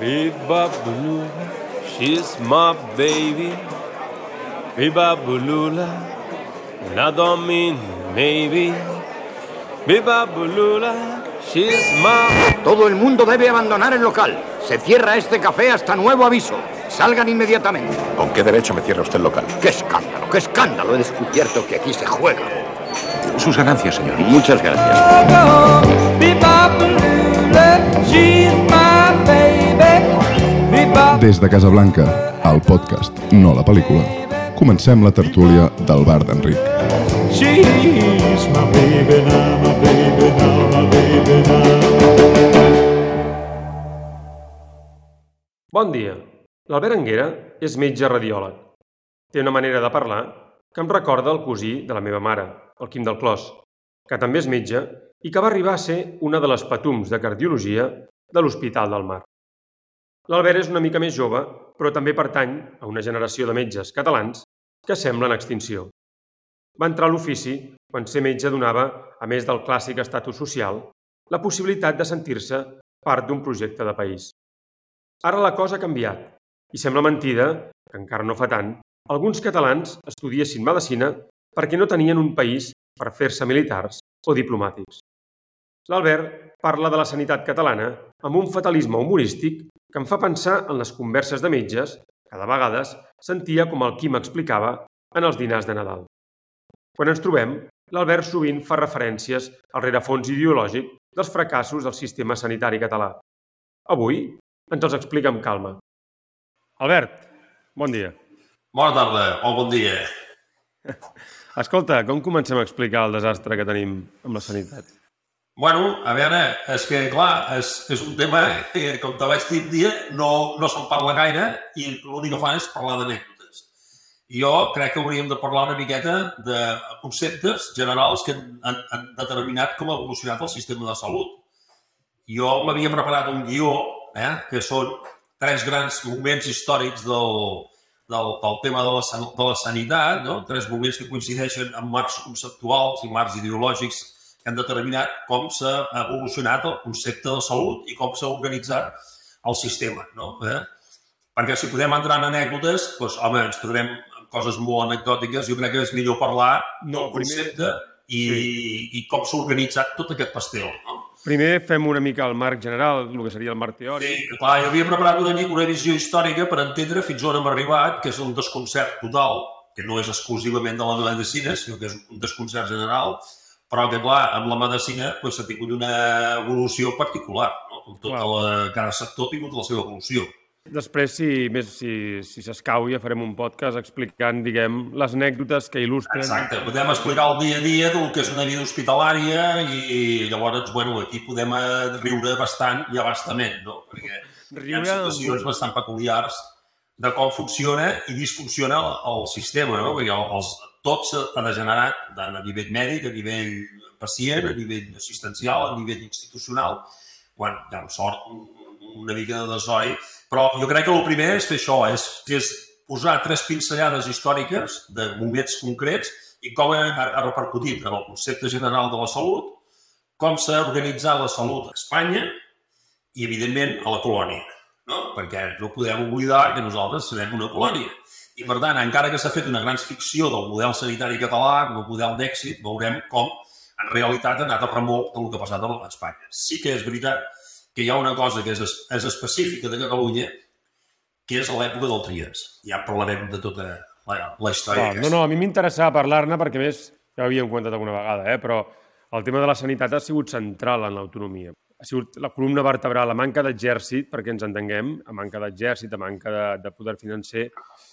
Biba Bulula, she's my baby. Biba Bulula, I don't mean maybe. Biba Bulula, she's my... Todo el mundo debe abandonar el local. Se cierra este café hasta nuevo aviso. Salgan inmediatamente. ¿Con qué derecho me cierra usted el local? ¡Qué escándalo! ¡Qué escándalo! He descubierto que aquí se juega. Sus ganancias, señor. Muchas gracias. Des de Casablanca, el podcast, no la pel·lícula, comencem la tertúlia del bar d'Enric. Bon dia. L'Albert Anguera és metge radiòleg. Té una manera de parlar que em recorda el cosí de la meva mare, el Quim del Clos, que també és metge i que va arribar a ser una de les patums de cardiologia de l'Hospital del Mar. L'Albert és una mica més jove, però també pertany a una generació de metges catalans que semblen extinció. Va entrar a l'ofici quan ser metge donava, a més del clàssic estatus social, la possibilitat de sentir-se part d'un projecte de país. Ara la cosa ha canviat i sembla mentida, que encara no fa tant, alguns catalans estudiessin medicina perquè no tenien un país per fer-se militars o diplomàtics. L'Albert parla de la sanitat catalana amb un fatalisme humorístic que em fa pensar en les converses de metges que de vegades sentia com el Quim explicava en els dinars de Nadal. Quan ens trobem, l'Albert sovint fa referències al rerefons ideològic dels fracassos del sistema sanitari català. Avui ens els explica amb calma. Albert, bon dia. Bona tarda o bon dia. Escolta, com comencem a explicar el desastre que tenim amb la sanitat? Bueno, a veure, és que, clar, és, és un tema que, com te vaig dir un dia, no, no se'n parla gaire i l'únic que fan és parlar d'anècdotes. Jo crec que hauríem de parlar una miqueta de conceptes generals que han, han, determinat com ha evolucionat el sistema de salut. Jo m'havia preparat un guió, eh, que són tres grans moments històrics del, del, del tema de la, de la sanitat, no? tres moments que coincideixen amb marcs conceptuals i marcs ideològics han determinat com s'ha evolucionat el concepte de salut i com s'ha organitzat el sistema. No? Eh? Perquè si podem entrar en anècdotes, doncs, home, ens quedarem amb coses molt anecdòtiques. Jo crec que és millor parlar No, del primer- concepte i, i com s'ha organitzat tot aquest pastel. No? Primer fem una mica el marc general, el que seria el marc teòric. Sí, clar, jo havia preparat una, una visió històrica per entendre fins on hem arribat, que és un desconcert total, que no és exclusivament de la medicina, sinó que és un desconcert general, però que, clar, amb la medicina doncs, s'ha tingut una evolució particular, no? Tot Clar. la, cada sector ha tingut la seva evolució. Després, si més si si s'escau, ja farem un podcast explicant, diguem, les anècdotes que il·lustren... Exacte, podem explicar el dia a dia del que és una vida hospitalària i llavors, bueno, aquí podem eh, riure bastant i abastament, no? Perquè hi ha Riure situacions bastant peculiars de com funciona i disfunciona el, el sistema, no? Perquè el- els, tot s'ha degenerat tant a nivell mèdic, a nivell pacient, a nivell assistencial, a nivell institucional. Bueno, ja amb sort, un- una mica de desori. Però jo crec que el primer és fer això, és, és posar tres pinzellades històriques de moments concrets i com ha, ha repercutit en el concepte general de la salut, com s'ha organitzat la salut a Espanya i, evidentment, a la colònia. No? Perquè no podem oblidar que nosaltres serem una colònia. I, per tant, encara que s'ha fet una gran ficció del model sanitari català, a model d'èxit, veurem com, en realitat, ha anat a remolc del que ha passat a Espanya. Sí que és veritat que hi ha una cosa que és, es- és específica de Catalunya, que és l'època del Trias. Ja parlarem de tota la, la història. Val, no, no, a mi m'interessava parlar-ne perquè, més, ja ho havíem comentat alguna vegada, eh? però el tema de la sanitat ha sigut central en l'autonomia. Ha sigut la columna vertebral, la manca d'exèrcit, perquè ens entenguem, a manca d'exèrcit, a manca de, de poder financer,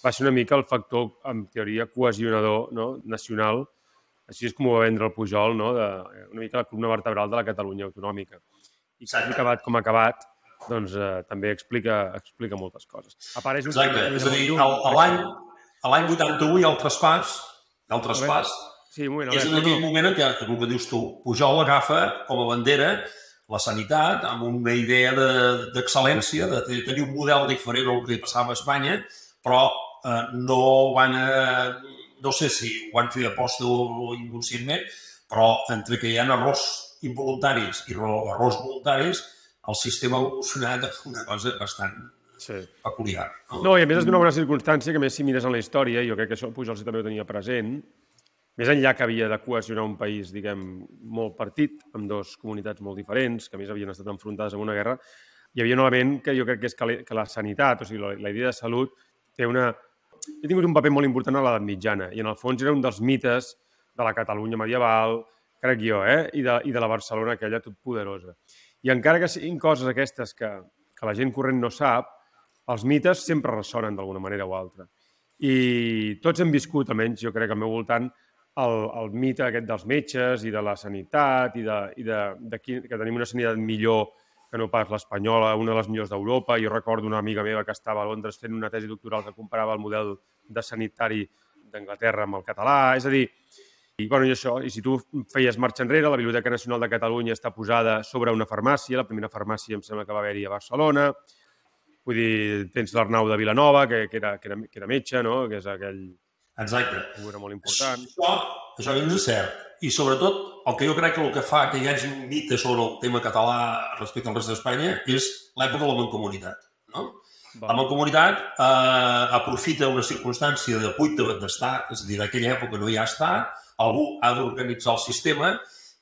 va ser una mica el factor, en teoria, cohesionador no? nacional. Així és com ho va vendre el Pujol, no? de, una mica la columna vertebral de la Catalunya autonòmica. I que Exacte. ha acabat com ha acabat, doncs eh, també explica, explica moltes coses. Apareix un Exacte. És a dir, a l'any a l'any 81 hi ha el traspàs, el traspàs Sí, un moment, a és en aquell moment en què, el que dius tu, Pujol agafa com a bandera la sanitat amb una idea de- d'excel·lència, de, de tenir un model diferent del que passava a Espanya, però eh, no van a, no sé si ho van fer aposta o inconscientment, però entre que hi ha errors involuntaris i ro- errors voluntaris, el sistema ha evolucionat una cosa bastant Sí. peculiar. No? No, i a més és d'una bona circumstància que més si mires en la història, jo crec que això Pujol sí també ho tenia present, més enllà que havia de cohesionar un país, diguem, molt partit, amb dues comunitats molt diferents, que a més havien estat enfrontades en una guerra, hi havia un element que jo crec que és que la, sanitat, o sigui, la, la idea de salut, té una... Ha tingut un paper molt important a l'edat mitjana, i en el fons era un dels mites de la Catalunya medieval, crec jo, eh? I, de, i de la Barcelona aquella totpoderosa. I encara que siguin coses aquestes que, que la gent corrent no sap, els mites sempre ressonen d'alguna manera o altra. I tots hem viscut, almenys jo crec al meu voltant, el, el mite aquest dels metges i de la sanitat i, de, i de, de qui, que tenim una sanitat millor que no pas l'espanyola, una de les millors d'Europa. Jo recordo una amiga meva que estava a Londres fent una tesi doctoral que comparava el model de sanitari d'Anglaterra amb el català. És a dir, i, bueno, i això, i si tu feies marxa enrere, la Biblioteca Nacional de Catalunya està posada sobre una farmàcia, la primera farmàcia em sembla que va haver-hi a Barcelona, vull dir, tens l'Arnau de Vilanova, que, que, era, que, era, que era metge, no? que és aquell Exacte. figura molt important. Això, això és cert. I sobretot, el que jo crec que el que fa que hi hagi un mite sobre el tema català respecte al rest d'Espanya és l'època de la mancomunitat. No? La mancomunitat eh, aprofita una circumstància de buit de- d'estat, és a dir, d'aquella època no hi ha estat, algú ha d'organitzar el sistema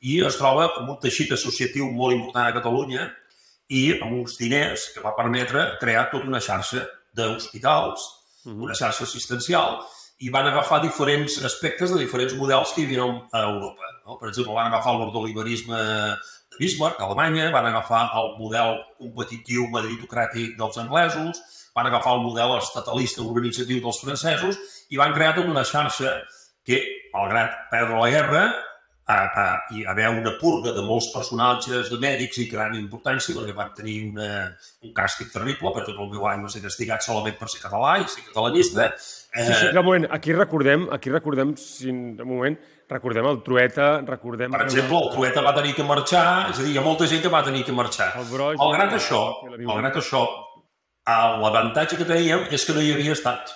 i es troba com un teixit associatiu molt important a Catalunya i amb uns diners que va permetre crear tota una xarxa d'hospitals, una xarxa assistencial, i van agafar diferents aspectes de diferents models que hi havia a Europa. No? Per exemple, van agafar l'ordoliberisme de Bismarck, a Alemanya, van agafar el model competitiu meritocràtic dels anglesos, van agafar el model estatalista organitzatiu dels francesos i van crear tota una xarxa que, malgrat perdre la guerra, a, a, hi haver una purga de molts personatges de mèdics i gran importància, perquè van tenir una, un càstig terrible, per exemple, el meu any va ser castigat solament per ser català i ser catalanista. Sí, sí, un moment, aquí recordem, aquí recordem, si un moment, recordem el Trueta, recordem... Per exemple, el Trueta va tenir que marxar, és a dir, hi ha molta gent que va tenir que marxar. El Broix... Malgrat això, la Violeta. malgrat això, eh, l'avantatge que teníem és que no hi havia estat.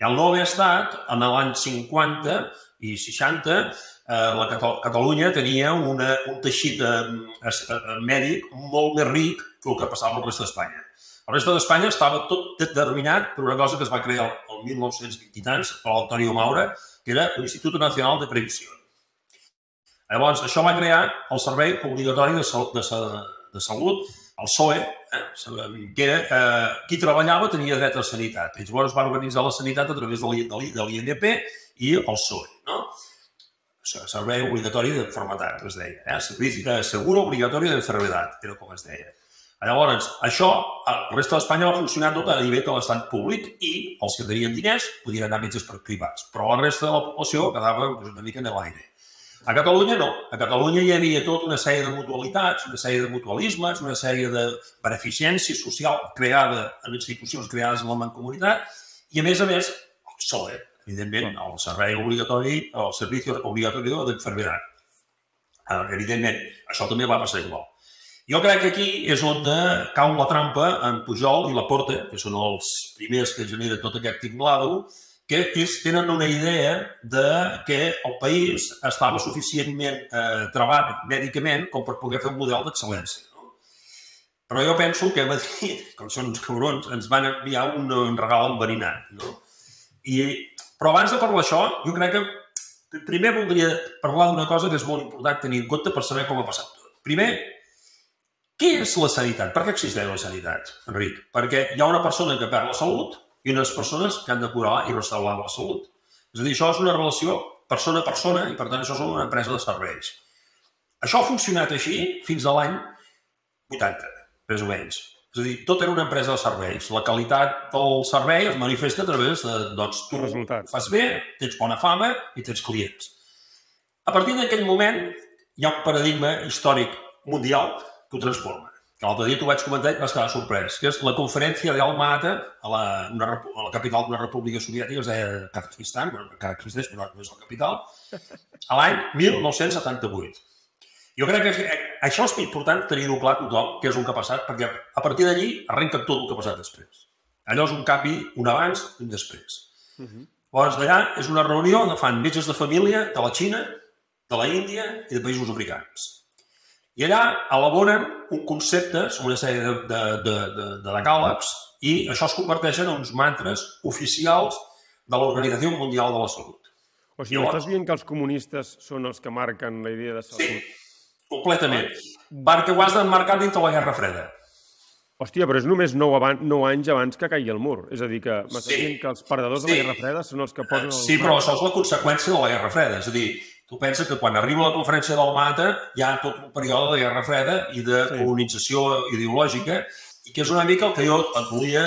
I al no haver estat, en l'any 50 i 60, eh, la Cata- Catalunya tenia una, un teixit eh, eh, mèdic molt més ric que el que passava al rest d'Espanya. El resta d'Espanya estava tot determinat per una cosa que es va crear el 1920 i tants per l'Antonio Maura, que era l'Institut Nacional de Previsió. Llavors, això va crear el Servei Obligatori de, Sal de, Sa- de Salut, el SOE, eh, que era, eh, qui treballava tenia dret a sanitat. I llavors va organitzar la sanitat a través de l'I- de l'I- de l'INDP i el SOE. No? Servei Obligatori d'Enfermetat, es deia. Eh? Servici de Seguro Obligatori d'Enfermetat, era com es deia. Llavors, això, el resta d'Espanya va funcionar tot a nivell de l'estat públic i els que tenien diners podien anar a metges per privats, però la resta de la població quedava doncs, una mica en l'aire. A Catalunya no. A Catalunya hi havia tota una sèrie de mutualitats, una sèrie de mutualismes, una sèrie de beneficència social creada en institucions creades en la mancomunitat i, a més a més, el SOE, evidentment, el servei obligatori, el servici obligatori. Eh, Evidentment, això també va passar igual. Jo crec que aquí és on de cau la trampa en Pujol i la Porta, que són els primers que generen tot aquest tinglado, que és, tenen una idea de que el país estava suficientment eh, trebat mèdicament com per poder fer un model d'excel·lència. No? Però jo penso que Madrid, com són uns cabrons, ens van enviar un, un regal enverinat. No? I, però abans de parlar això, jo crec que primer voldria parlar d'una cosa que és molt important tenir en compte per saber com ha passat tot. Primer, què és la sanitat? Per què existeix la sanitat, Enric? Perquè hi ha una persona que perd la salut i unes persones que han de curar i restaurar la salut. És a dir, això és una relació persona a persona i, per tant, això és una empresa de serveis. Això ha funcionat així fins a l'any 80, més o menys. És a dir, tot era una empresa de serveis. La qualitat del servei es manifesta a través de, doncs, tu Resultats. fas bé, tens bona fama i tens clients. A partir d'aquell moment hi ha un paradigma històric mundial que ho transforma. Que l'altre dia t'ho vaig comentar i vas quedar sorprès, que és la conferència d'Alma Ata a la, una, a la capital d'una república soviètica, es deia Kazakhstan, bueno, encara existeix, però no és la capital, a l'any 1978. Jo crec que això és important tenir-ho clar a tothom, què és el que ha passat, perquè a partir d'allí arrenca tot el que ha passat després. Allò és un canvi, un abans i un després. Llavors, d'allà és una reunió on fan metges de família de la Xina, de la Índia i de països africans. I allà elaboren un concepte, una sèrie de, de, de, de, de decàlegs, i això es converteix en uns mantres oficials de l'Organització Mundial de la Salut. O sigui, Llavors- estàs dient que els comunistes són els que marquen la idea de Sí, salut? completament. Perquè ho has d'emmarcar dintre la Guerra Freda. Hòstia, però és només 9, abans, 9 anys abans que caigui el mur. És a dir, que m'estàs Sí. dient que els perdedors de la Sí. Guerra Freda són els que posen... el- Sí, però això és la conseqüència de la Guerra Freda. És a dir, tu penses que quan arriba la conferència del Mata hi ha tot un període de Guerra Freda i de Sí. colonització ideològica i que és una mica el que jo et volia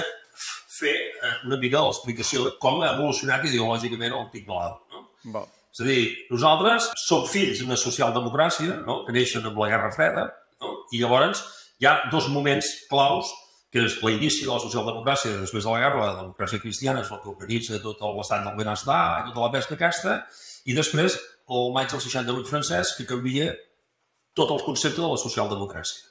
fer eh, una mica l'explicació de com ha evolucionat ideològicament el Tic Blau. No? Va. És a dir, nosaltres som fills d'una socialdemocràcia no? que neixen amb la Guerra Freda no? i llavors hi ha dos moments claus que és l'inici de la socialdemocràcia després de la guerra, la democràcia cristiana és el que organitza tot l'estat del benestar i tota la pesca aquesta, i després el maig del 68 francès que canvia tot el concepte de la socialdemocràcia.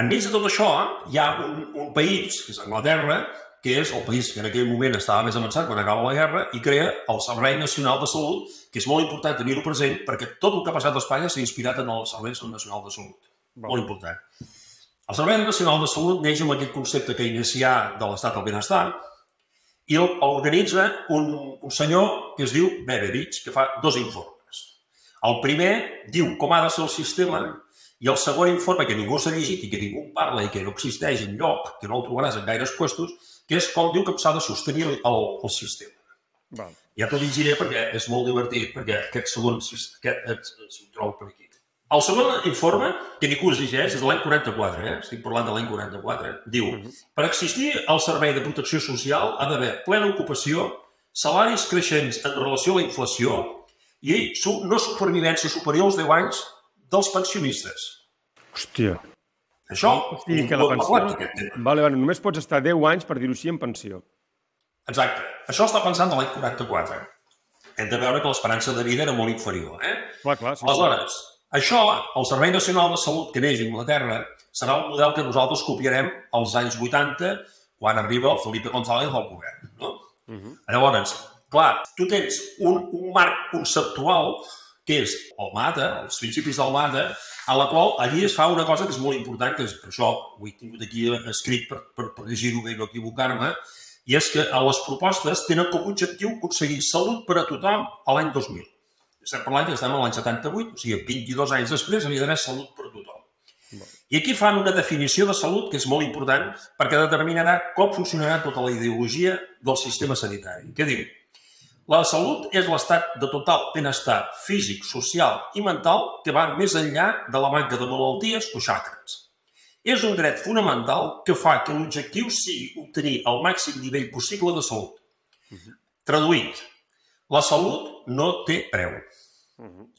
Enmig de tot això, hi ha un, un país, que és Anglaterra, que és el país que en aquell moment estava més avançat quan acaba la guerra, i crea el Servei Nacional de Salut, que és molt important tenir-ho present, perquè tot el que ha passat a Espanya s'ha inspirat en el Servei Nacional de Salut. Va. Molt important. El Servei Nacional de Salut neix amb aquest concepte que inicià de l'estat del benestar i el organitza un, un senyor que es diu Beveridge, que fa dos informes. El primer diu com ha de ser el sistema i el segon informe, que ningú s'ha llegit i que ningú en parla i que no existeix en lloc, que no el trobaràs en gaires puestos, que és com diu que s'ha de sostenir el, el sistema. Va. Ja t'ho llegiré perquè és molt divertit, perquè aquest segon, aquest, si ho trobo per aquí. El segon informe, que ningú es llegeix, és de l'any 44, eh? estic parlant de l'any 44, diu per existir el servei de protecció social ha d'haver plena ocupació, salaris creixents en relació a la inflació i no supervivència superior als 10 anys dels pensionistes. Hòstia. Això, O sigui que la pensió... Vale, vale, només pots estar 10 anys, per dir-ho així, en pensió. Exacte. Això està pensant de l'any 44. Hem de veure que l'esperança de vida era molt inferior. Eh? Clar, clar, sí. Aleshores, això, el Servei Nacional de Salut que neix a Anglaterra, serà un model que nosaltres copiarem als anys 80, quan arriba el Felipe González al govern. No? Uh -huh. Llavors, clar, tu tens un, un marc conceptual que és el MATA, els principis del MATA, a la qual allí es fa una cosa que és molt important, que és per això ho he tingut aquí escrit per, per, per llegir-ho bé i no equivocar-me, i és que a les propostes tenen com a objectiu aconseguir salut per a tothom a l'any 2000. Estem parlant que estem a l'any 78, o sigui, 22 anys després havia d'haver salut per tothom. I aquí fan una definició de salut que és molt important perquè determinarà com funcionarà tota la ideologia del sistema sanitari. Què diu? La salut és l'estat de total benestar físic, social i mental que va més enllà de la manca de malalties o xacres. És un dret fonamental que fa que l'objectiu sigui obtenir el màxim nivell possible de salut. Traduït, la salut no té preu.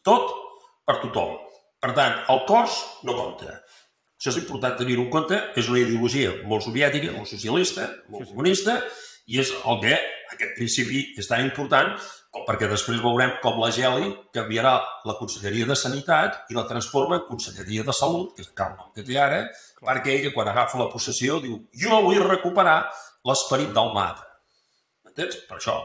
Tot per tothom. Per tant, el cos no compta. Això és important tenir-ho en compte. És una ideologia molt soviètica, molt socialista, molt comunista, i és el que aquest principi és tan important com perquè després veurem com la Geli canviarà la Conselleria de Sanitat i la transforma en Conselleria de Salut, que és el nom que té ara, perquè ella, quan agafa la possessió, diu jo vull recuperar l'esperit del mata. Entens? Per això.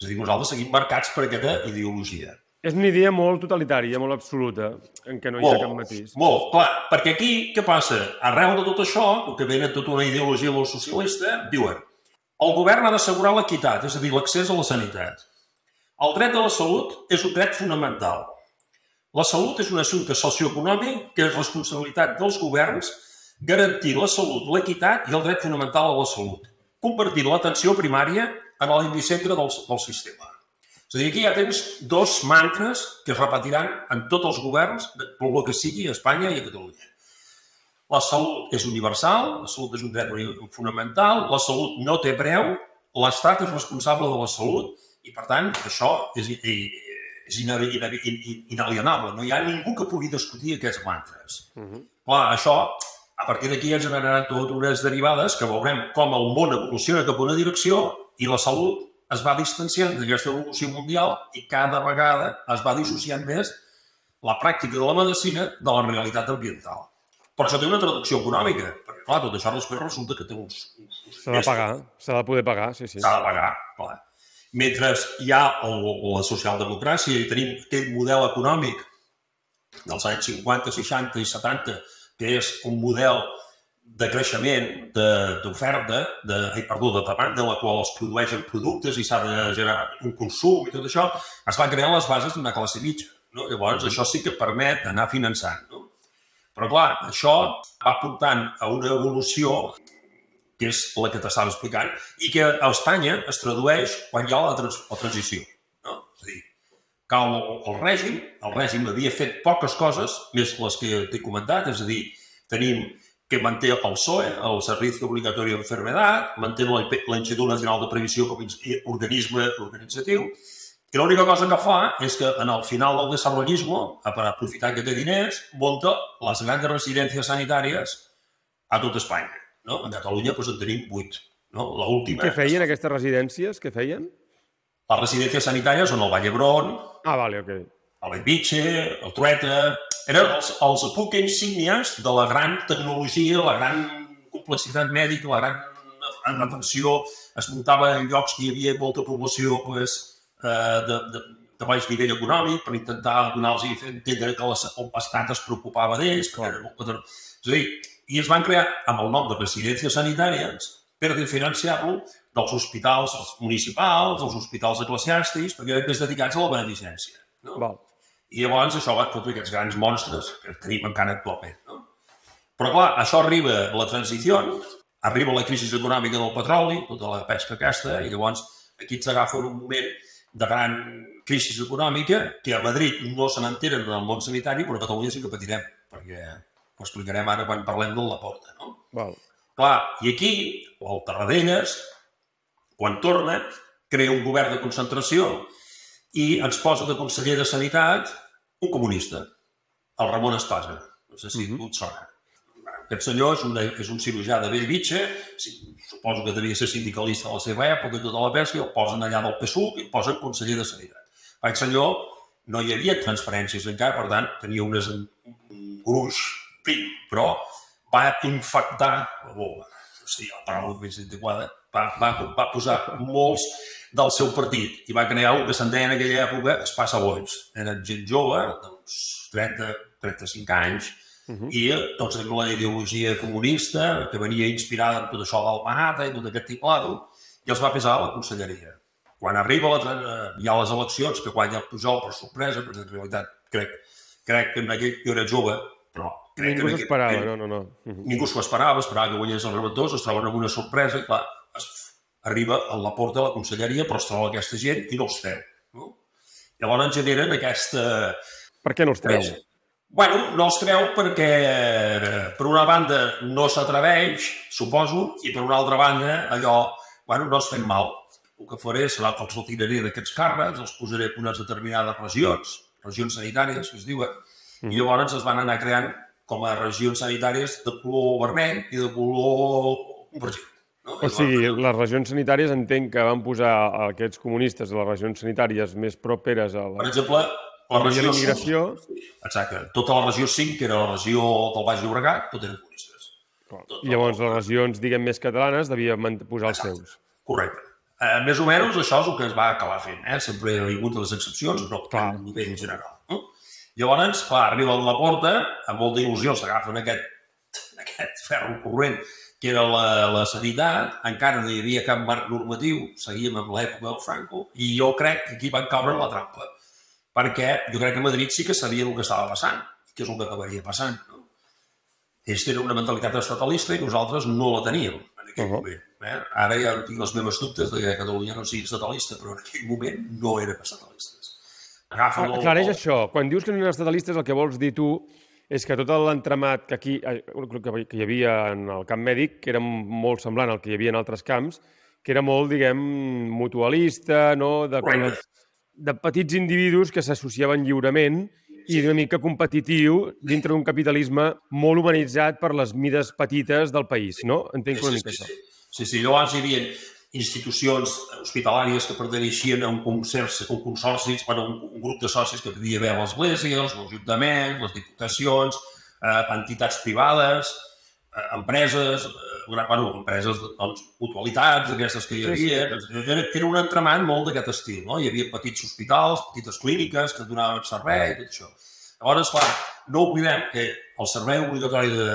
És a dir, nosaltres seguim marcats per aquesta ideologia. És una idea molt totalitària, molt absoluta, en què no hi ha cap matís. Molt, clar, perquè aquí què passa? Arreu de tot això, com que venen tota una ideologia molt socialista, diuen el govern ha d'assegurar l'equitat, és a dir, l'accés a la sanitat. El dret de la salut és un dret fonamental. La salut és un assumpte socioeconòmic que és responsabilitat dels governs garantir la salut, l'equitat i el dret fonamental a la salut, convertint l'atenció primària en l'epicentre del, del sistema. És a dir, aquí ja tens dos mantres que es repetiran en tots els governs, pel que sigui, a Espanya i a Catalunya. La salut és universal, la salut és un dret fonamental, la salut no té preu, l'Estat és responsable de la salut i, per tant, això és, és inalienable. No hi ha ningú que pugui discutir aquests mantres. Uh -huh. Clar, això, a partir d'aquí ens generaran tot unes derivades que veurem com el món evoluciona cap a una direcció i la salut es va distanciant d'aquesta evolució mundial i cada vegada es va dissociant més la pràctica de la medicina de la realitat ambiental. Però això té una traducció econòmica, perquè clar, tot això després resulta que té uns... uns S'ha de pagar, s'ha de poder pagar, sí, sí. S'ha de pagar, clar. Mentre hi ha el, la socialdemocràcia i tenim aquell model econòmic dels anys 50, 60 i 70, que és un model de creixement de- d'oferta, de, ai, perdó, de demanda, en la qual es produeixen productes i s'ha de generar un consum i tot això, es van crear les bases d'una classe mitja. No? Llavors, això sí que permet anar finançant. No? Però, clar, això va portant a una evolució que és la que t'estava explicant, i que a Espanya es tradueix quan hi ha la, trans la transició. No? És a dir, cau el, el règim, el règim havia fet poques coses, més les que t'he comentat, és a dir, tenim que manté el PSOE, el Servicio Obligatorio de Enfermedad, manté la- l'Institut Nacional de Previsió com a organisme organitzatiu, i l'única cosa que fa és que en el final del desarrollisme, per aprofitar que té diners, munta les grans residències sanitàries a tot Espanya. No? A Catalunya doncs, en tenim vuit. No? L'última. Què feien aquestes residències? Què feien? Les residències sanitàries són el Vall d'Hebron, Ah, vale, ok. Bellvitge, el Trueta... Eren els, els bucs insígnies de la gran tecnologia, la gran complexitat mèdica, la gran atenció. Es muntava en llocs que hi havia molta població pues, eh, de, de, de baix nivell econòmic per intentar donar-los i entendre que les- l'Estat es preocupava d'ells. era És a dir, i es van crear amb el nom de residències sanitàries per diferenciar-lo dels hospitals municipals, dels hospitals eclesiàstics, perquè eren més dedicats a la beneficència. No? Val. I llavors això va fotre aquests grans monstres que tenim encara actualment. No? Però clar, això arriba la transició, arriba la crisi econòmica del petroli, tota la pesca aquesta, i llavors aquí ens agafa un moment de gran crisi econòmica que a Madrid no se n'enteren en el món sanitari, però a Catalunya sí que patirem, perquè ho explicarem ara quan parlem de la porta. No? Val. Clar, i aquí, el Tarradellas, quan torna, crea un govern de concentració i ens posa de conseller de Sanitat un comunista, el Ramon Espasa. No sé si tu et sona. Aquest senyor és, una, és un cirurgià de Bellvitge, suposo que devia ser sindicalista a la seva època i tota la pesca, i el posen allà del PSUC i el posen conseller de Sanitat. Aquest senyor no hi havia transferències encara, per tant, tenia unes, un gruix prim, però va infectar, oh, no sé la paraula més adequada, va, va, va posar molts del seu partit i va crear un que se'n deia en aquella època Espasa Boys. Eren gent jove, d'uns 30, 35 anys, uh -huh. i tots amb la ideologia comunista, que venia inspirada en tot això del Manhattan i tot aquest tipado, i els va pesar a la conselleria. Quan arriba la, hi ha les eleccions, que guanya el Pujol per sorpresa, perquè en realitat crec, crec que en aquell, jo era jove, però crec Ningú que en s'ho esperava, no, no, no. Mhm. ningú s'ho esperava, esperava que guanyés el rebentós, es troben amb una sorpresa i clar, es, arriba a la porta de la conselleria, però es troba aquesta gent i no els treu. No? Llavors generen aquesta... Per què no els treu? Bueno, no els treu perquè, per una banda, no s'atreveix, suposo, i per una altra banda, allò, bueno, no es fem mal. El que faré serà que els retiraré d'aquests càrrecs, els posaré en unes determinades regions, regions sanitàries, que es diuen, i llavors es van anar creant com a regions sanitàries de color vermell i de color vergell. No? O sigui, les regions sanitàries entenc que van posar aquests comunistes a les regions sanitàries més properes a Per la, exemple, la la regió immigració. Exacte. Tota la regió 5, que era la regió del Baix Llobregat, tot eren comunistes. I llavors les regions, diguem, més catalanes devien posar els Exacte. seus. Correcte. Eh, més o menys això és el que es va acabar fent. Eh? Sempre hi ha hagut les excepcions, però Clar. a nivell general. No? Llavors, clar, arriben a la porta, amb molta il·lusió s'agafen aquest, aquest ferro corrent que era la, la sanitat, encara no hi havia cap marc normatiu, seguíem amb l'època del Franco, i jo crec que aquí van caure la trampa, perquè jo crec que a Madrid sí que sabia el que estava passant, que és el que acabaria passant. No? Ells tenen una mentalitat estatalista i nosaltres no la teníem en aquell Uh -huh. moment. Eh? Ara ja tinc els meus dubtes de que Catalunya no sigui estatalista, però en aquell moment no érem estatalistes. Agafa el, Aclareix això. Quan dius que no eren estatalistes, el que vols dir tu és que tot l'entramat que aquí eh, que que hi havia en el camp mèdic, que era molt semblant al que hi havia en altres camps, que era molt, diguem, mutualista, no? de, Correcte. de petits individus que s'associaven lliurement i una mica competitiu dintre d'un capitalisme molt humanitzat per les mides petites del país, no? Entenc una mica sí, això. sí, sí, sí. Llavors hi havia institucions hospitalàries que perteneixien a un consorci, un consorci bueno, un, un grup de socis que devia haver l'Església, els ajuntaments, les diputacions, eh, entitats privades, eh, empreses, eh, bueno, empreses, doncs, mutualitats, aquestes que hi havia. Era, era un entramat molt d'aquest estil, no? Hi havia petits hospitals, petites clíniques que donaven servei, tot això. Llavors, clar, no oblidem que el servei obligatori de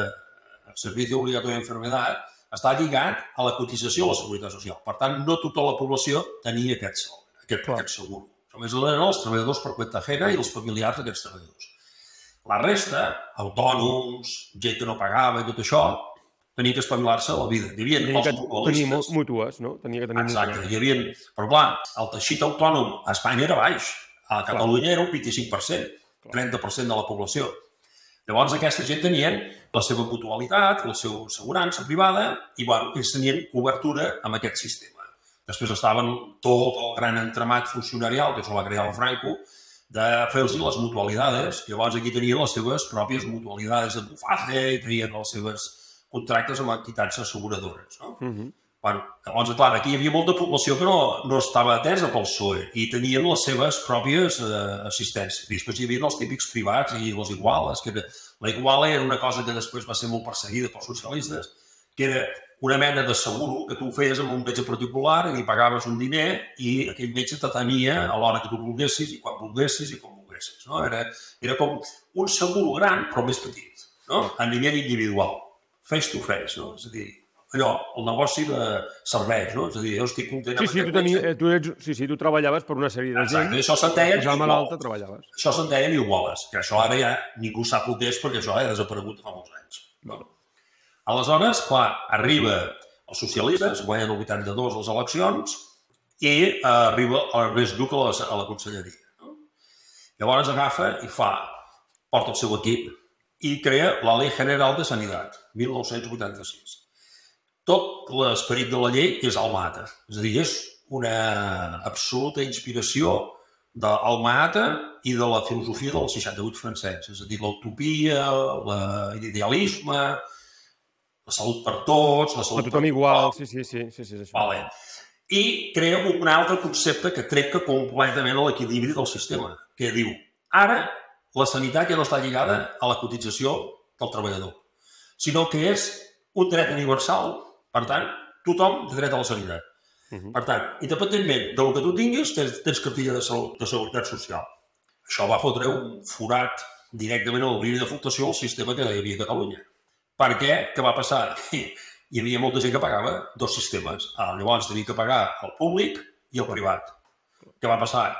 el servici obligatori d'enfermedat està lligat a la cotització a la Seguretat Social. Per tant, no tota la població tenia aquest, sou, aquest, Clar. aquest segur. Només eren els treballadors per cuenta ajena i els familiars d'aquests treballadors. La resta, autònoms, gent que no pagava i tot això, tenia que espavilar-se la vida. Hi havia Tenia que tenir mútues, no? Tenia que tenir Exacte, mútues. hi havia... Però clar, el teixit autònom a Espanya era baix. A Catalunya era un 25%, 30% de la població. Llavors aquesta gent tenien la seva mutualitat, la seva assegurança privada i bueno, ells tenien cobertura amb aquest sistema. Després estaven tot el gran entramat funcionarial que se va crear el Franco de fer-los les mutualidades. Llavors aquí tenien les seves pròpies mutualidades de Buface i tenien les seves contractes amb entitats asseguradores. No? Mhm. Bueno, llavors, clar, aquí hi havia molta població que no, no estava atesa pel PSOE i tenien les seves pròpies eh, assistències. I després hi havia els típics privats i les iguales, que era, la iguala era una cosa que després va ser molt perseguida pels socialistes, que era una mena de seguro que tu feies amb un metge particular i pagaves un diner i aquell metge t'atenia a l'hora que tu volguessis i quan volguessis i com volguessis. No? Era, era com un seguro gran però més petit, no? a nivell individual, face to face. No? És a dir, allò, el negoci de serveis, no? És a dir, jo estic content Sí, sí, tu, tenia, eh, tu, ets, sí, sí, tu treballaves per una sèrie de gent. Exacte, això se'n deia Posava malalta, treballaves. això se'n deien iguales, que això ara ja ningú sap el que és perquè això ha desaparegut fa molts anys. Val. Aleshores, clar, arriba els socialistes, guanyen el 82 les eleccions i eh, arriba Ernest Lluc a la, a la conselleria. No? Llavors agafa i fa, porta el seu equip i crea la Ley General de Sanitat, 1986. Tot l'esperit de la llei és Almata. És a dir, és una absoluta inspiració d'Almata i de la filosofia del 68 francès. És a dir, l'utopia, l'idealisme, la salut per tots, la A salut tothom per igual, sí, sí, sí, sí, sí, és això. Vale. I crea un altre concepte que trenca completament l'equilibri del sistema, que diu, ara la sanitat ja no està lligada a la cotització del treballador, sinó que és un dret universal. Per tant, tothom té dret a la sanitat. Mhm. Per tant, independentment del que tu tinguis, tens, tens cartilla de, salut, de seguretat social. Això va fotre un forat directament a l'obrir de fluctuació al sistema que hi havia a Catalunya. Per què? Què va passar? Hi havia molta gent que pagava dos sistemes. Ah, llavors tenia que pagar el públic i el privat. Què va passar?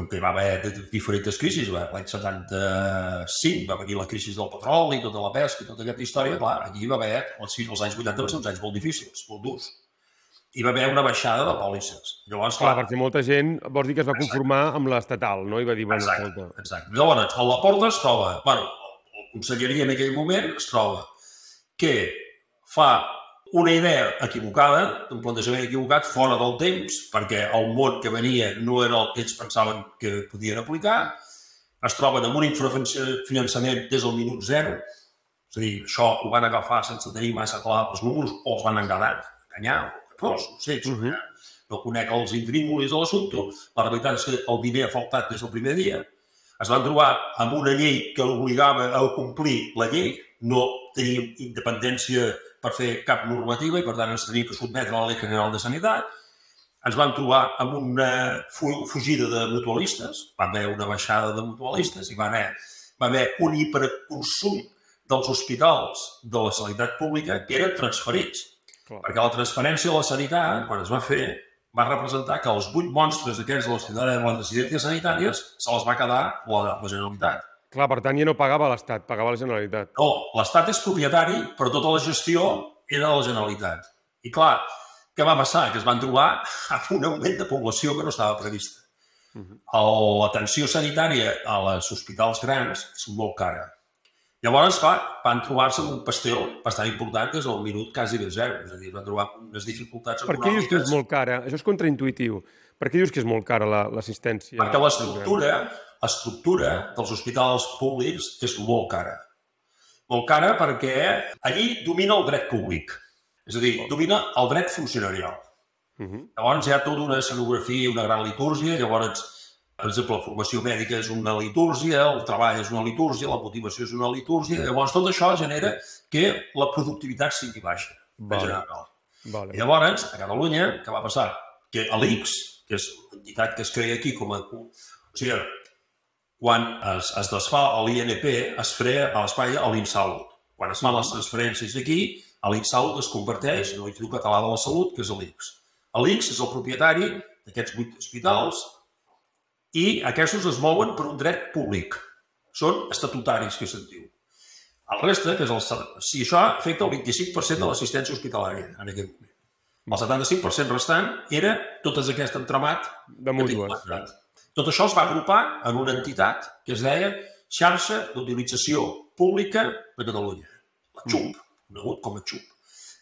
Com que hi va haver diferents crisis, l'any 75 va venir la crisi del petroli, tota la pesca i tota aquesta història, clar, aquí hi va haver, els, els anys 80 van ser uns anys molt difícils, molt durs. Hi va haver una baixada de pòlisses. Llavors, Clar, clar, perquè molta gent, vols dir que es va conformar amb l'estatal, no? I va dir, bueno, Exacte, escolta... exacte. Llavors, a la porta es troba, bueno, el conselleria en aquell moment es troba que fa una idea equivocada, un plantejament equivocat, fora del temps, perquè el món que venia no era el que ells pensaven que podien aplicar, es troben amb un infrafinançament des del minut zero, és a dir, això ho van agafar sense tenir massa clar els números o els van enganyar, enganyar o fos, no sé, uh -huh. no conec els intríngulis de l'assumpte. La realitat és que el diner ha faltat des del primer dia. Es van trobar amb una llei que obligava a complir la llei, no teníem independència per fer cap normativa i per tant ens teníem que sotmetre a la Llei General de Sanitat. Ens van trobar amb una fu fugida de mutualistes, va haver una baixada de mutualistes i va haver, va haver un hiperconsum dels hospitals de la sanitat pública que eren transferits. Clar. Perquè la transferència de la sanitat, quan es va fer, va representar que els vuit monstres aquests de les, de les residències sanitàries se les va quedar la, la Generalitat. Clar, per tant, ja no pagava l'Estat, pagava la Generalitat. No, l'Estat és propietari, però tota la gestió era de la Generalitat. I clar, què va passar? Que es van trobar amb un augment de població que no estava prevista. L'atenció sanitària a les hospitals grans és molt cara. Llavors, clar, van trobar-se amb un pastel bastant important, que és el minut quasi de zero. És a dir, van trobar unes dificultats Per què dius que és econòmiques. molt cara? Això és contraintuitiu. Per què dius que és molt cara la- l'assistència? Perquè l'estructura, l'estructura dels hospitals públics és molt cara. Molt cara perquè allí domina el dret públic. És a dir, domina el dret funcionarial. Mhm. Llavors hi ha tota una escenografia una gran litúrgia, llavors, per exemple, la formació mèdica és una litúrgia, el treball és una litúrgia, la motivació és una litúrgia, llavors tot això genera que la productivitat sigui baixa. en Vale. general. Vale. I llavors, a Catalunya, què va passar? Que l'ICS, que és l'entitat que es crea aquí com a... O sigui, quan es, es desfà l'INP, es crea a l'Espai a l'Insalut. Quan es fan les transferències aquí, l'Insalut es converteix en l'Institut Català de la Salut, que és l'ICS. L'ICS és el propietari d'aquests vuit hospitals i aquests es mouen per un dret públic. Són estatutaris, que se'n diu. El reste, que és el, si això afecta el 25% de l'assistència hospitalària en aquest moment. El 75% restant era tot aquest entramat De mútues. Tot això es va agrupar en una entitat que es deia Xarxa d'Utilització Pública de Catalunya, la XUP, conegut com a XUP.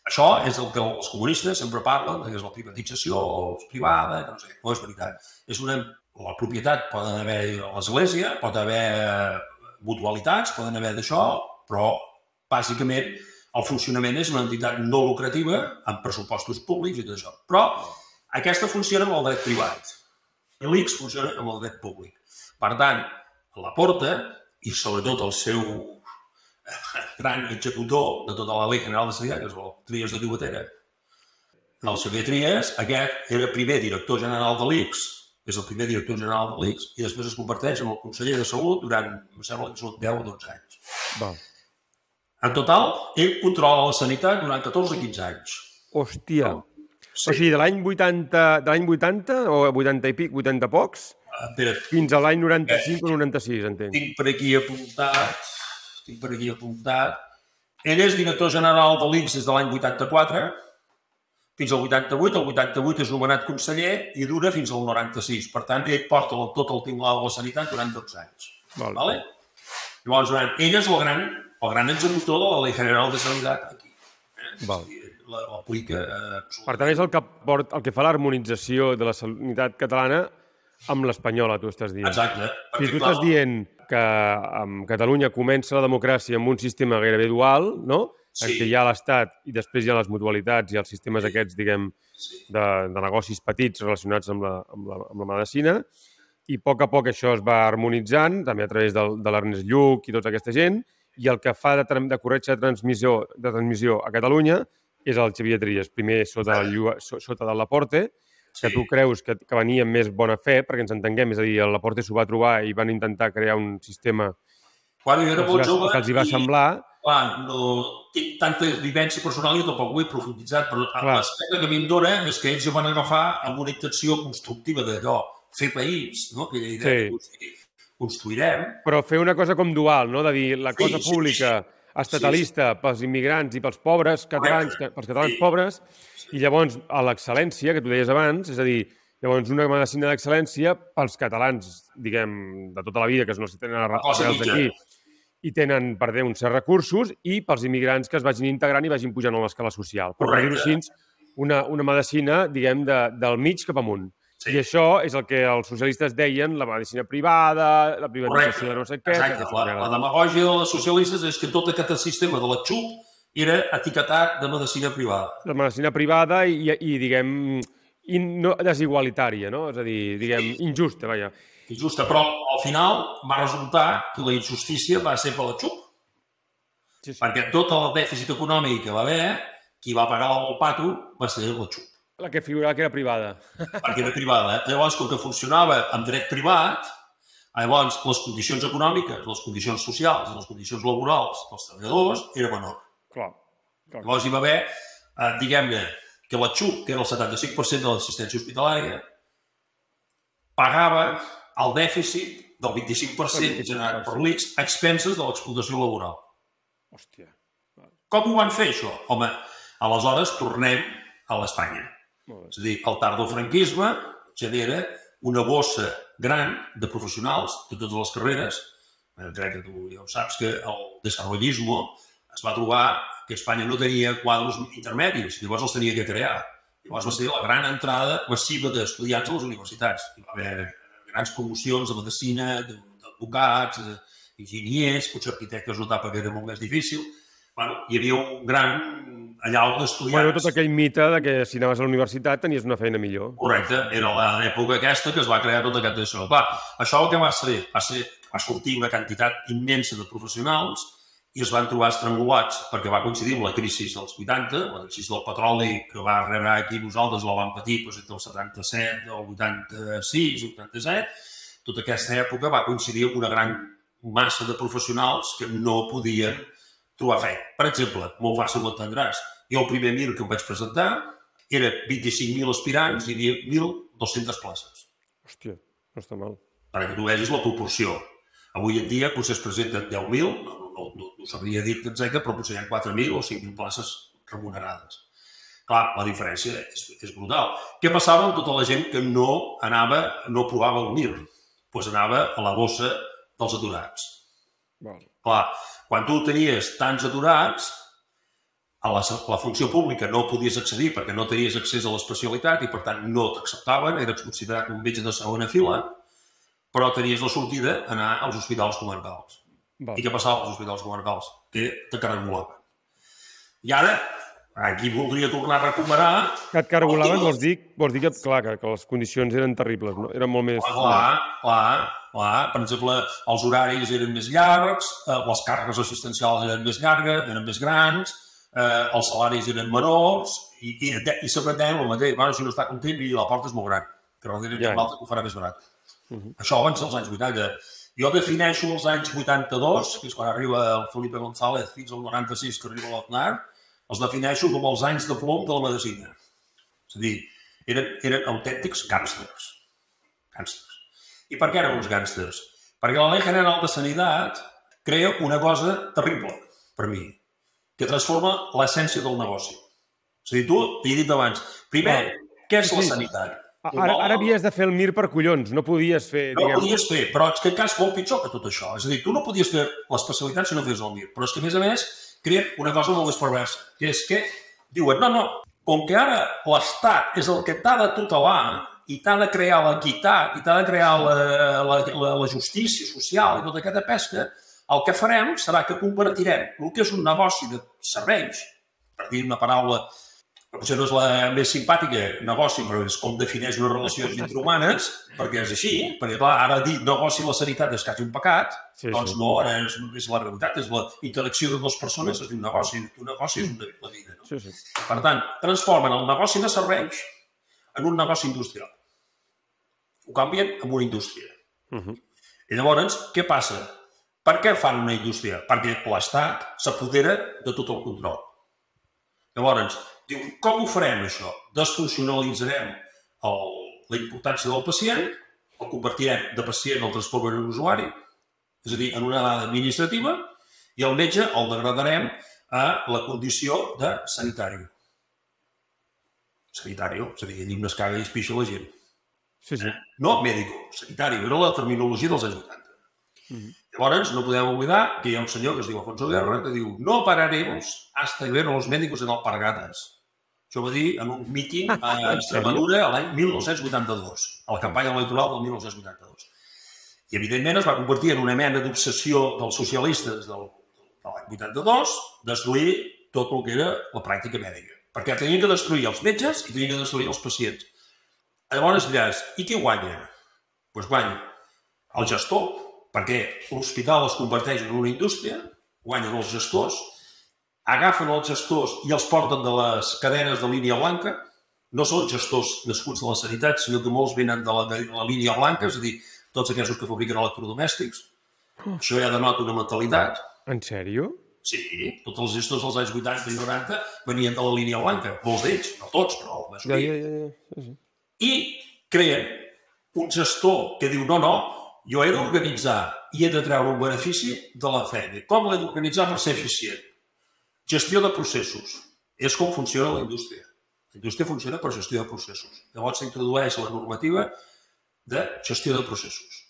Això és el que els comunistes sempre parlen, que és la privatització o és privada, que no sé, no és veritat. És una, la propietat poden haver l'església, pot haver eh, mutualitats, poden haver d'això, però bàsicament el funcionament és una entitat no lucrativa amb pressupostos públics i tot això. Però aquesta funciona amb el dret privat i funciona amb el dret públic. Per tant, la Porta i sobretot el seu gran executor de tota la llei general de Sanitat, que és el Trias de Llobatera, el Xavier Trias, aquest era primer director general de l'ICS, és el primer director general de l'ICS, i després es converteix en el conseller de Salut durant, em sembla que són 10 o 12 anys. Val. En total, ell controla la sanitat durant 14 o 15 anys. Hòstia. Sí. O sigui, de l'any 80, de l'any 80 o 80 i pic, 80 pocs, Espera, fins a l'any 95 o 96, entenc. tinc per aquí apuntat, tinc per aquí apuntat. Ell és director general de l'ICS des de l'any 84 fins al 88. El 88 és nomenat conseller i dura fins al 96. Per tant, ell porta tot el tinglado de la sanitat durant 12 anys. Val. Vale? Llavors, ell és el gran, el gran executor de la Llei General de Sanitat aquí. Eh? Val. La- L'aplica eh, Per tant, és el que, port, el que fa l'harmonització de la sanitat catalana amb l'espanyola, tu estàs dient. Exacte. Si tu clar, estàs dient que amb Catalunya comença la democràcia amb un sistema gairebé dual, no? Sí. En què hi ha l'Estat i després hi ha les mutualitats i els sistemes aquests, diguem, Sí. de, de negocis petits relacionats amb la, amb, la, amb la medicina, i a poc a poc això es va harmonitzant, també a través del, de l'Ernest Lluc i tota aquesta gent, i el que fa de, de corretja de transmissió, de transmissió a Catalunya és el Xavier Trias, primer sota, el, Llu- so, sota del Laporte, que Sí. tu creus que, que venia amb més bona fe, perquè ens entenguem, és a dir, el Laporte s'ho va trobar i van intentar crear un sistema Quan jo que era els, molt va, jove... que els hi va i- semblar, clar, no tinc tanta vivència personal i tampoc ho he profunditzat, però l'aspecte que a mi em dona és que ells ho van agafar amb una intenció constructiva d'allò, fer país, no? Aquella idea Sí. que construirem. però fer una cosa com dual, no? de dir la cosa Sí, sí, estatalista pels immigrants i pels pobres catalans, Correcte. que, pels catalans Sí. pobres, i llavors a l'excel·lència, que tu deies abans, és a dir, llavors una medicina d'excel·lència pels catalans, diguem, de tota la vida, que no si tenen arrels aquí, i tenen, per dir, uns certs recursos, i pels immigrants que es vagin integrant i vagin pujant a l'escala social. Però, per dir-ho Correcte. així, una, una medicina, diguem, de, del mig cap amunt. Sí. I això és el que els socialistes deien, la medicina privada, la privatització Correcte. de no sé què... Exacte. La, merda. la demagògia dels socialistes és que tot aquest sistema de la XUP era etiquetat de medicina privada. La medicina privada i, i diguem, in, no, desigualitària, no? És a dir, diguem, injusta, vaja. Injusta, però al final va resultar que la injustícia va ser per la XUP. Sí, sí. Perquè tot el dèficit econòmic que va haver, qui va pagar el pato va ser la XUP. La que figurava que era privada. perquè era privada. Eh? Llavors, com que funcionava amb dret privat, llavors les condicions econòmiques, les condicions socials, les condicions laborals dels treballadors era menor. Clar. clar. Llavors hi va haver, eh, diguem-ne, que la XUP, que era el 75% de l'assistència hospitalària, pagava el dèficit del 25% generat per l'ICS a expenses de l'explotació laboral. Hòstia. Com ho van fer, això? Home, aleshores tornem a l'Espanya. És a dir, el tardofranquisme genera una bossa gran de professionals de totes les carreres. Eh, Crec que tu ja ho saps que el desarrollisme es va trobar que Espanya no tenia quadros intermedis, llavors els tenia que crear. Llavors va ser la gran entrada massiva d'estudiants a les universitats. Hi va haver grans promocions de medicina, d'advocats, d'enginyers, potser arquitectes no tapa que era molt més difícil. Bueno, hi havia un gran allau d'estudiants. Bueno, tot aquell mite de que si anaves a la universitat tenies una feina millor. Correcte, era l'època aquesta que es va crear tota aquesta això. Clar, això el que va ser, va ser, va sortir una quantitat immensa de professionals i es van trobar estrangulats perquè va coincidir amb la crisi dels 80, la crisi del petroli que va rebre aquí nosaltres la vam patir doncs, entre el 77 i el 86, 87, tota aquesta època va coincidir amb una gran massa de professionals que no podien trobar feina. Per exemple, molt fàcil ho entendràs. Jo el primer MIR que em vaig presentar era 25.000 aspirants i hi havia 1.200 places. Hòstia, no està mal. Perquè tu vegis la proporció. Avui en dia potser es presenten 10.000, no, no, no, no sabria dir-te exacte, però potser hi ha 4.000 o 5.000 places remunerades. Clar, la diferència és, és brutal. Què passava amb tota la gent que no anava, no provava el MIR? Doncs pues anava a la bossa dels aturats. Val. Clar, quan tu tenies tants aturats, a la, a la funció pública no podies accedir perquè no tenies accés a l'especialitat i, per tant, no t'acceptaven, eres considerat un metge de segona fila, però tenies la sortida anar als hospitals comarcals. Val. I què passava als hospitals comarcals? Que te carregulaven. I ara, aquí voldria tornar a recuperar... Que et cargolaven vols dir, vols dir que, clar, que, que les condicions eren terribles, no? Eren molt més... Clar, clar, clar. Per exemple, els horaris eren més llargs, eh, les càrregues assistencials eren més llargues, eren més grans, eh, els salaris eren menors, i, i, i s'aprenem el mateix. Bueno, si no està content, i la porta és molt gran, que darrere hi Ja. que ho farà més barat. Això abans dels anys 80. Jo defineixo els anys 82, que és quan arriba el Felipe González, fins al 96, que arriba l'Aznar, els defineixo com els anys de plom de la medicina. És a dir, eren, eren autèntics gàngsters. Gàngsters. I per què eren uns gàngsters? Perquè la Ley General de Sanitat crea una cosa terrible, per mi, que transforma l'essència del negoci. És a dir, tu, t'hi he dit abans, primer, què és la Sí. sanitat? Ara, ara havies de fer el MIR per collons, no podies fer, No diguem... podies fer, però és que el cas molt pitjor que tot això. És a dir, tu no podies fer l'especialitat si no fes el MIR, però és que, a més a més, creen una cosa molt més perversa, que és que diuen, no, no, com que ara l'Estat és el que t'ha de tutelar i t'ha de crear l'equitat i t'ha de crear la, la, la, la justícia social i tota aquesta pesca, el que farem serà que convertirem el que és un negoci de serveis, per dir una paraula que potser no és la més simpàtica, negoci, però és com defineix les relacions interhumanes, perquè és així, perquè clar, ara dir negoci la sanitat és quasi un pecat, Sí, doncs sí. no, ara és, és la realitat, és la interacció de dues persones, és un negoci, un negoci és un de la vida. No? Sí, sí. Per tant, transformen el negoci de serveis en un negoci industrial. Ho canvien en una indústria. Uh -huh. I llavors, què passa? Per què fan una indústria? Perquè l'Estat s'apodera de tot el control. Llavors, diu, com ho farem, això? Desfuncionalitzarem el, la importància del pacient, el convertirem de pacient al transformem en usuari, és a dir, en una dada administrativa, i el metge el degradarem a la condició de sanitari. Sanitari, és a dir, no es caga i es pixa la gent. Sí, sí. No médico, sanitari, era la terminologia dels anys 80. Llavors, no podem oblidar que hi ha un senyor que es diu Alfonso Guerra que diu no pararemos hasta que vean los médicos en alpargates. Això va dir en un míting a Extremadura l'any 1982, a la campanya electoral del 1982. I, evidentment, es va convertir en una mena d'obsessió dels socialistes del, de l'any 82 destruir tot el que era la pràctica mèdica. Perquè tenien que destruir els metges i tenien que destruir els pacients. Llavors diràs, i qui guanya? Doncs pues guanya el gestor, perquè l'hospital es converteix en una indústria, guanyen els gestors, agafen els gestors i els porten de les cadenes de línia blanca, no són gestors nascuts de la sanitat, sinó que molts venen de la, de la línia blanca, és a dir, tots aquests que fabriquen electrodomèstics. Això ja denota una mentalitat. En sèrio? Sí, tots els gestors dels anys 80 i 90 venien de la línia blanca, molts d'ells, no tots, però la Ja, majoria ja, ja. ja. Sí. i creen un gestor que diu no, no, jo he d'organitzar i he de treure un benefici de la feina. Com l'he d'organitzar per ser eficient? Gestió de processos. És com funciona la indústria. La indústria funciona per gestió de processos. Llavors s'introdueix la normativa de gestió de processos.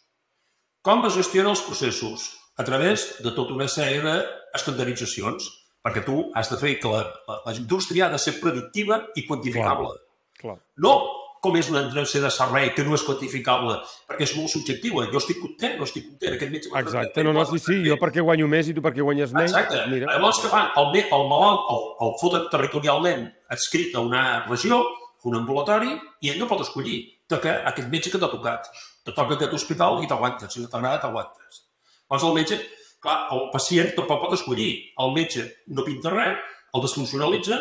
Com es gestionen els processos? A través de tota una sèrie d'estandarditzacions, perquè tu has de fer que la, la, la indústria ha de ser predictiva i quantificable. Clar. No com és una entrevista de servei que no és quantificable, perquè és molt subjectiva. Jo estic content, no estic content. Aquest metge Exacte, no, no, sí, sí, jo perquè guanyo més i tu perquè guanyes menys. Exacte. Mira, Llavors que fan? El, el malalt el, el foten territorialment adscrit a una regió, un ambulatori, i ell no pot escollir. Toca aquest metge que t'ha tocat. Te toca aquest hospital i t'aguantes. Si no t'agrada, t'aguantes. Llavors el metge, clar, el pacient tampoc pot escollir. El metge no pinta res, el desfuncionalitza,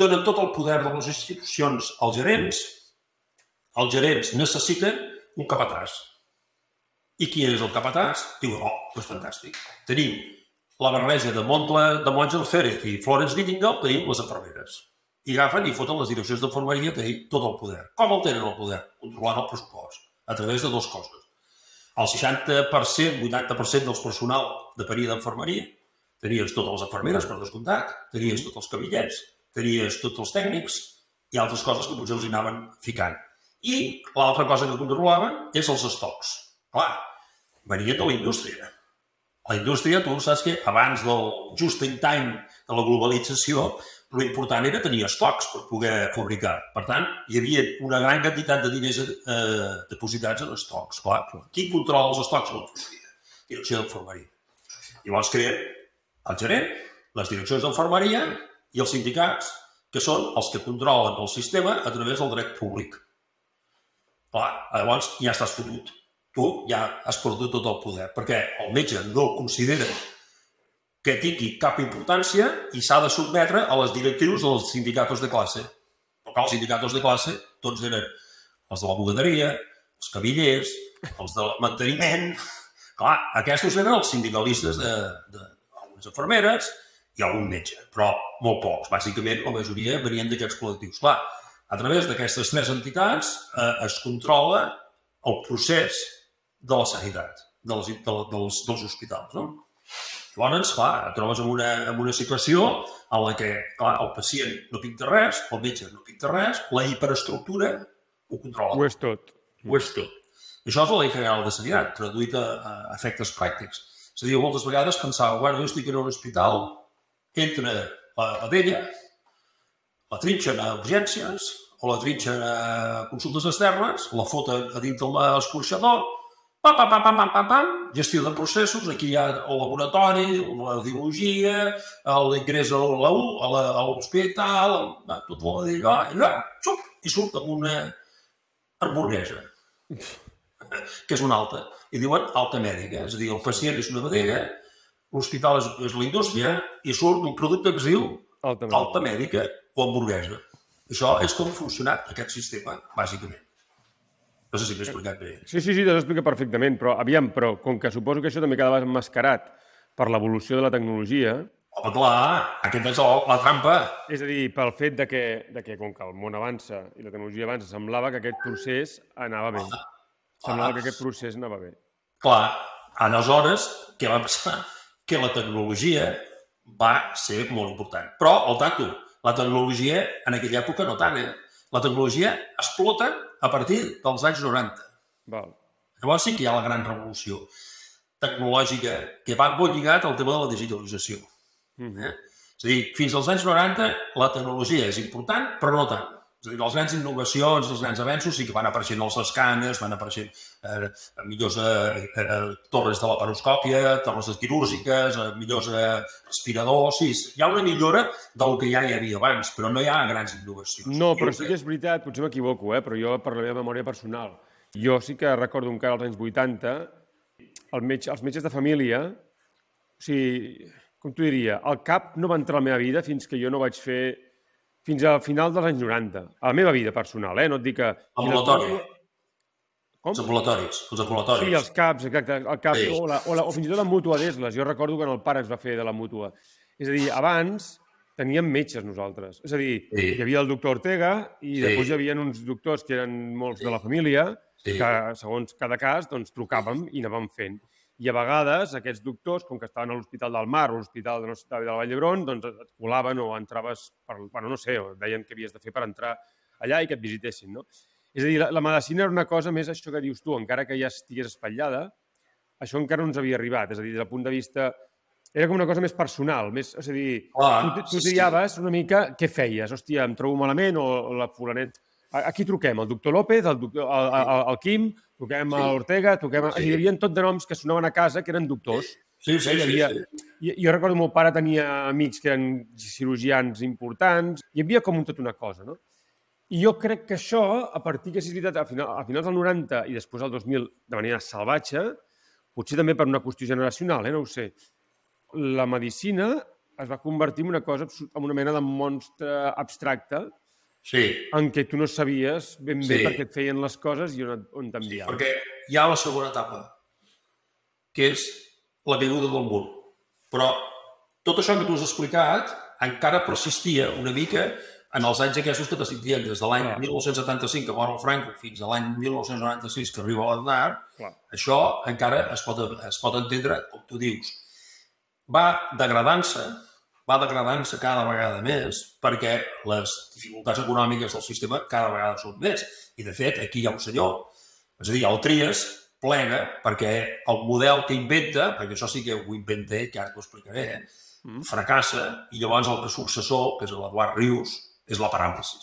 donen tot el poder de les institucions als gerents, els gerents necessiten un capatàs. I qui és el capatàs? Diu, oh, doncs fantàstic. Tenim la barreja de Montla, de Montgel Férez i Florence Nightingale, tenim les enfermeres. I agafen i foten les direccions d'enfermeria, tenim tot el poder. Com el tenen el poder? Controlant el pressupost, a través de dues coses. El 60%, 80% dels personal depenia d'enfermeria. Tenies totes les enfermeres, per descomptat, tenies tots els cabillets, tenies tots els tècnics i altres coses que potser els anaven ficant. I l'altra cosa que controlaven és els estocs. Clar, venien de la indústria. La indústria, tu saps que abans del just in time de la globalització, l'important era tenir estocs per poder fabricar. Per tant, hi havia una gran quantitat de diners eh, depositats en estocs. Clar, qui controla els estocs? La. Direcció d'infermeria. Llavors crea el gerent, les direccions d'infermeria i els sindicats, que són els que controlen el sistema a través del dret públic. Clar, llavors ja estàs fotut. Tu ja has perdut tot el poder, perquè el metge no considera que tingui cap importància i s'ha de sotmetre a les directrius dels sindicats de classe. Perquè els sindicats de classe tots eren els de la bugaderia, els cabillers, els del manteniment... Clar, aquests eren els sindicalistes de, de algunes infermeres i algun metge, però molt pocs. Bàsicament, la majoria venien d'aquests col·lectius. Clar, a través d'aquestes tres entitats eh, es controla el procés de la sanitat, de les, de, dels, dels hospitals. No? Llavors, clar, et trobes en una, en una situació en la que clar, el pacient no pinta res, el metge no pinta res, la hiperestructura ho controla. Ho és tot. Ho és tot. Això és la llei general de sanitat, traduït a, a efectes pràctics. És a dir, moltes vegades pensava, bueno, jo estic en un hospital, entra la, la vella, la trinxen a urgències, o la trinxen a consultes externes, la foten a dintre l'escorxador, pam, pam, pam, pam, pam, pam, pam, gestió de processos, aquí hi ha el laboratori, la biologia, l'ingrés a la U, a la- a l'hospital, tot i, allò, xup, i surt amb una hamburguesa, que és una alta. I diuen alta mèdica, és a dir, el pacient és una vedella, l'hospital és, és la indústria, i surt un producte que es diu Altament. alta mèdica o hamburguesa. Això és com ha funcionat aquest sistema, bàsicament. No sé si m'he explicat bé. Sí, sí, sí, t'ho explica perfectament, però aviam, però com que suposo que això també quedava emmascarat per l'evolució de la tecnologia, Home, clar, aquest és el, la trampa. és a dir, pel fet de que, de que com que el món avança i la tecnologia avança, semblava que aquest procés anava bé. Semblava que aquest procés anava bé. Clar, aleshores, què va passar? Que la tecnologia va ser molt important. Però, al tanto, la tecnologia en aquella època no tant, eh? La tecnologia explota a partir dels anys 90. Val. Llavors sí que hi ha la gran revolució tecnològica que va molt lligat al tema de la digitalització. Mhm. Eh? És a dir, fins als anys 90 la tecnologia és important, però no tant. És a dir, les grans innovacions, els grans avenços sí que van apareixent els escàners, van apareixent eh, millors eh, eh, torres de laparoscòpia, torres quirúrgiques, eh, millors eh, respiradors... Sí, hi ha una millora del que ja hi havia abans, però no hi ha grans innovacions. No, però sí que és veritat, potser m'equivoco, eh? però jo per la meva memòria personal. Jo sí que recordo encara als anys 80, el metge, els metges de família, o sigui, com t'ho diria, el CAP no va entrar a la meva vida fins que jo no vaig fer fins al final dels anys 90. A la meva vida personal, eh? No et dic que... Ambulatori. Com? Els ambulatoris, els ambulatoris. Sí, els CAPs, exacte, el CAP, Sí. o, la, o, la, o fins i tot la mútua d'Esles. Jo recordo quan el pare es va fer de la mútua. És a dir, abans teníem metges nosaltres. És a dir, Sí. hi havia el doctor Ortega i Sí. després hi havia uns doctors que eren molts de la família Sí. que, segons cada cas, doncs, trucàvem i anàvem fent. I a vegades aquests doctors, com que estaven a l'Hospital del Mar o l'Hospital de, no sé, de la Vall d'Hebron, doncs et colaven o entraves, per, bueno, no sé, o deien què havies de fer per entrar allà i que et visitessin, no? És a dir, la, la medicina era una cosa més això que dius tu, encara que ja estigués espatllada, això encara no ens havia arribat. És a dir, des del punt de vista... Era com una cosa més personal, més, és a dir, Clar, tu, tu triaves una mica què feies. Hòstia, em trobo malament o, o la fulanet... A, a qui truquem? El doctor López, el, doctor, el, el, el Quim, truquem a l'Ortega, truquem a... Sí. Sí. Hi havia tot de noms que sonaven a casa que eren doctors. Sí, sí, hi sí, havia... sí. I, jo recordo que el meu pare tenia amics que eren cirurgians importants. Hi havia com un tot una cosa, no? I jo crec que això, a partir que és veritat, a, final, a finals del 90 i després del 2000 de manera salvatge, potser també per una qüestió generacional, eh? no ho sé, la medicina es va convertir en una cosa, en una mena de monstre abstracte Sí, en què tu no sabies ben bé Sí. per què et feien les coses i on, on t'enviaven. perquè hi ha la segona etapa. que és la caiguda del mur. Però tot això que tu has explicat encara persistia una mica en els anys aquests que t'estic dient, des de l'any Clar. 1975 que mor el Franco fins a l'any 1996 que arriba l'Aznar, això encara es pot, es pot entendre, com tu dius, va degradant-se, va degradant-se cada vegada més perquè les dificultats econòmiques del sistema cada vegada són més. I, de fet, aquí hi ha un senyor, és a dir, el Trias plega perquè el model que inventa, perquè això sí que ho inventa ell, que ara t'ho explicaré, Mm. fracassa i llavors el successor, que és l'Eduard Rius, és la paràlisi.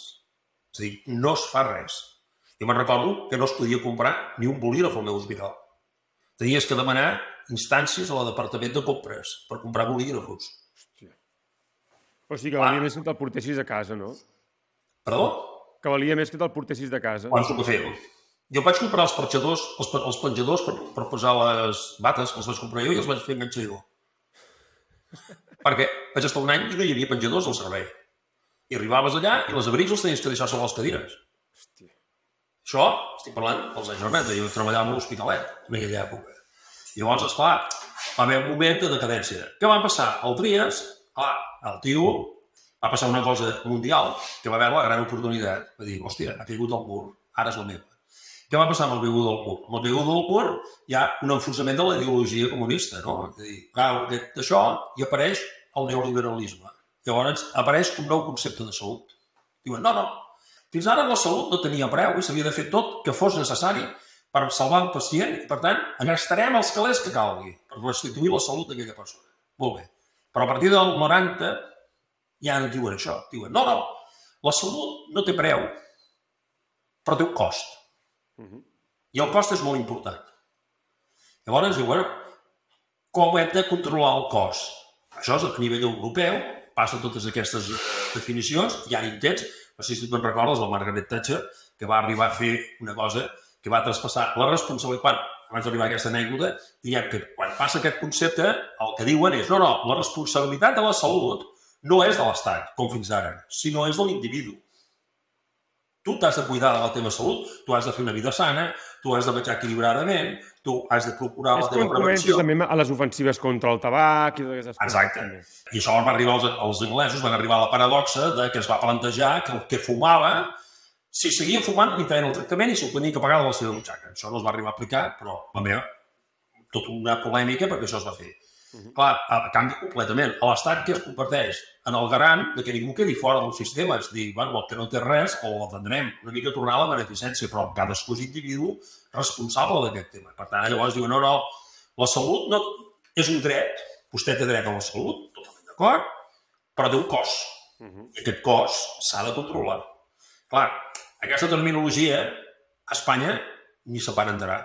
És a dir, no es fa res. Jo me'n recordo que no es podia comprar ni un bolígraf al meu hospital. Tenies que demanar instàncies a la departament de compres per comprar bolígrafos. O sigui que valia més que te'l portessis a casa, no? Perdó? Que valia més que te'l portessis de casa. Quan s'ho que fer? Jo vaig comprar els penjadors, els, els penjadors per, per posar les bates, els vaig comprar jo i els vaig fer enganxar jo. Perquè vaig estar un any i no hi havia penjadors al servei. I arribaves allà i les abrics els tenies que deixar sobre les cadires. Hòstia. Això, estic parlant dels anys 90, jo treballava a l'Hospitalet en aquella època. I llavors, esclar, va haver un moment de decadència. Què va passar? El Trias, clar, el tio, va passar una cosa mundial, que va haver la gran oportunitat. Va dir, hòstia, ha caigut el mur, ara és la meva. Què va passar amb el caigut del mur? Amb el caigut del mur hi ha un enfonsament de la ideologia comunista, no? És a dir, clar, d'això hi apareix el neoliberalisme. Llavors apareix un nou concepte de salut. Diuen, no, no, fins ara la salut no tenia preu i s'havia de fer tot que fos necessari per salvar el pacient i, per tant, gastarem els calés que calgui per restituir la salut d'aquella persona. Molt bé. Però a partir del 90 ja no diuen això. Diuen, no, no, la salut no té preu, però té un cost. Mhm. I el cost és molt important. Llavors diuen, com hem de controlar el cost? Això és a nivell europeu, passen totes aquestes definicions, hi ha intents, no sé si te'n recordes, la Margaret Thatcher, que va arribar a fer una cosa que va traspassar la responsabilitat, abans d'arribar a aquesta anècdota, diem que quan passa aquest concepte, el que diuen és, no, no, la responsabilitat de la salut no és de l'Estat, com fins ara, sinó és de l'individu. Tu t'has de cuidar de la teva salut, tu has de fer una vida sana, tu has de menjar equilibradament, tu has de procurar És la teva prevenció. també a les ofensives contra el tabac i totes aquestes coses. Exacte. I això va arribar als, als anglesos, van arribar a la paradoxa de que es va plantejar que el que fumava, si seguien fumant, li feien el tractament i s'ho tenien que pagar de la seva butxaca. Això no es va arribar a aplicar, però va haver tota una polèmica perquè això es va fer. Clar, a canvi completament. A l'Estat que es converteix en el garant de que ningú quedi fora del sistema. És dir, bueno, el que no té res, o l'atendrem. Una mica tornar a la beneficència, però cadascú és individu responsable d'aquest tema. Per tant, llavors diuen, no, no, la salut no és un dret, vostè té dret a la salut, totalment d'acord, però té un cost. Mhm. I aquest cost s'ha de controlar. Clar, aquesta terminologia a Espanya ni se van enterar.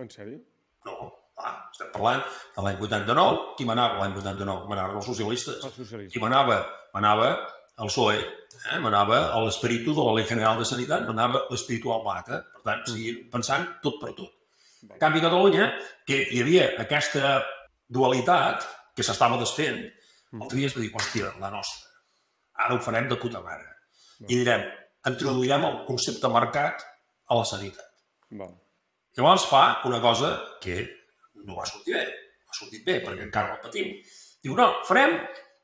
En sèrio? No, clar, estem parlant de l'any 89. Qui manava l'any 89? Manaven els socialistes. El socialisme. Qui manava? Manava el PSOE, eh? manava l'espíritu de la Ley General de Sanitat, manava l'espíritu Almata. Per tant, seguien pensant tot per tot. En canvi, a Catalunya, que hi havia aquesta dualitat que s'estava desfent, el Trias va dir, hòstia, la nostra, ara ho farem de puta mare. I direm, introduirem el concepte mercat a la sanitat. Val. Llavors fa una cosa que no va sortir bé, ha sortit bé perquè encara el patim. Diu, no, farem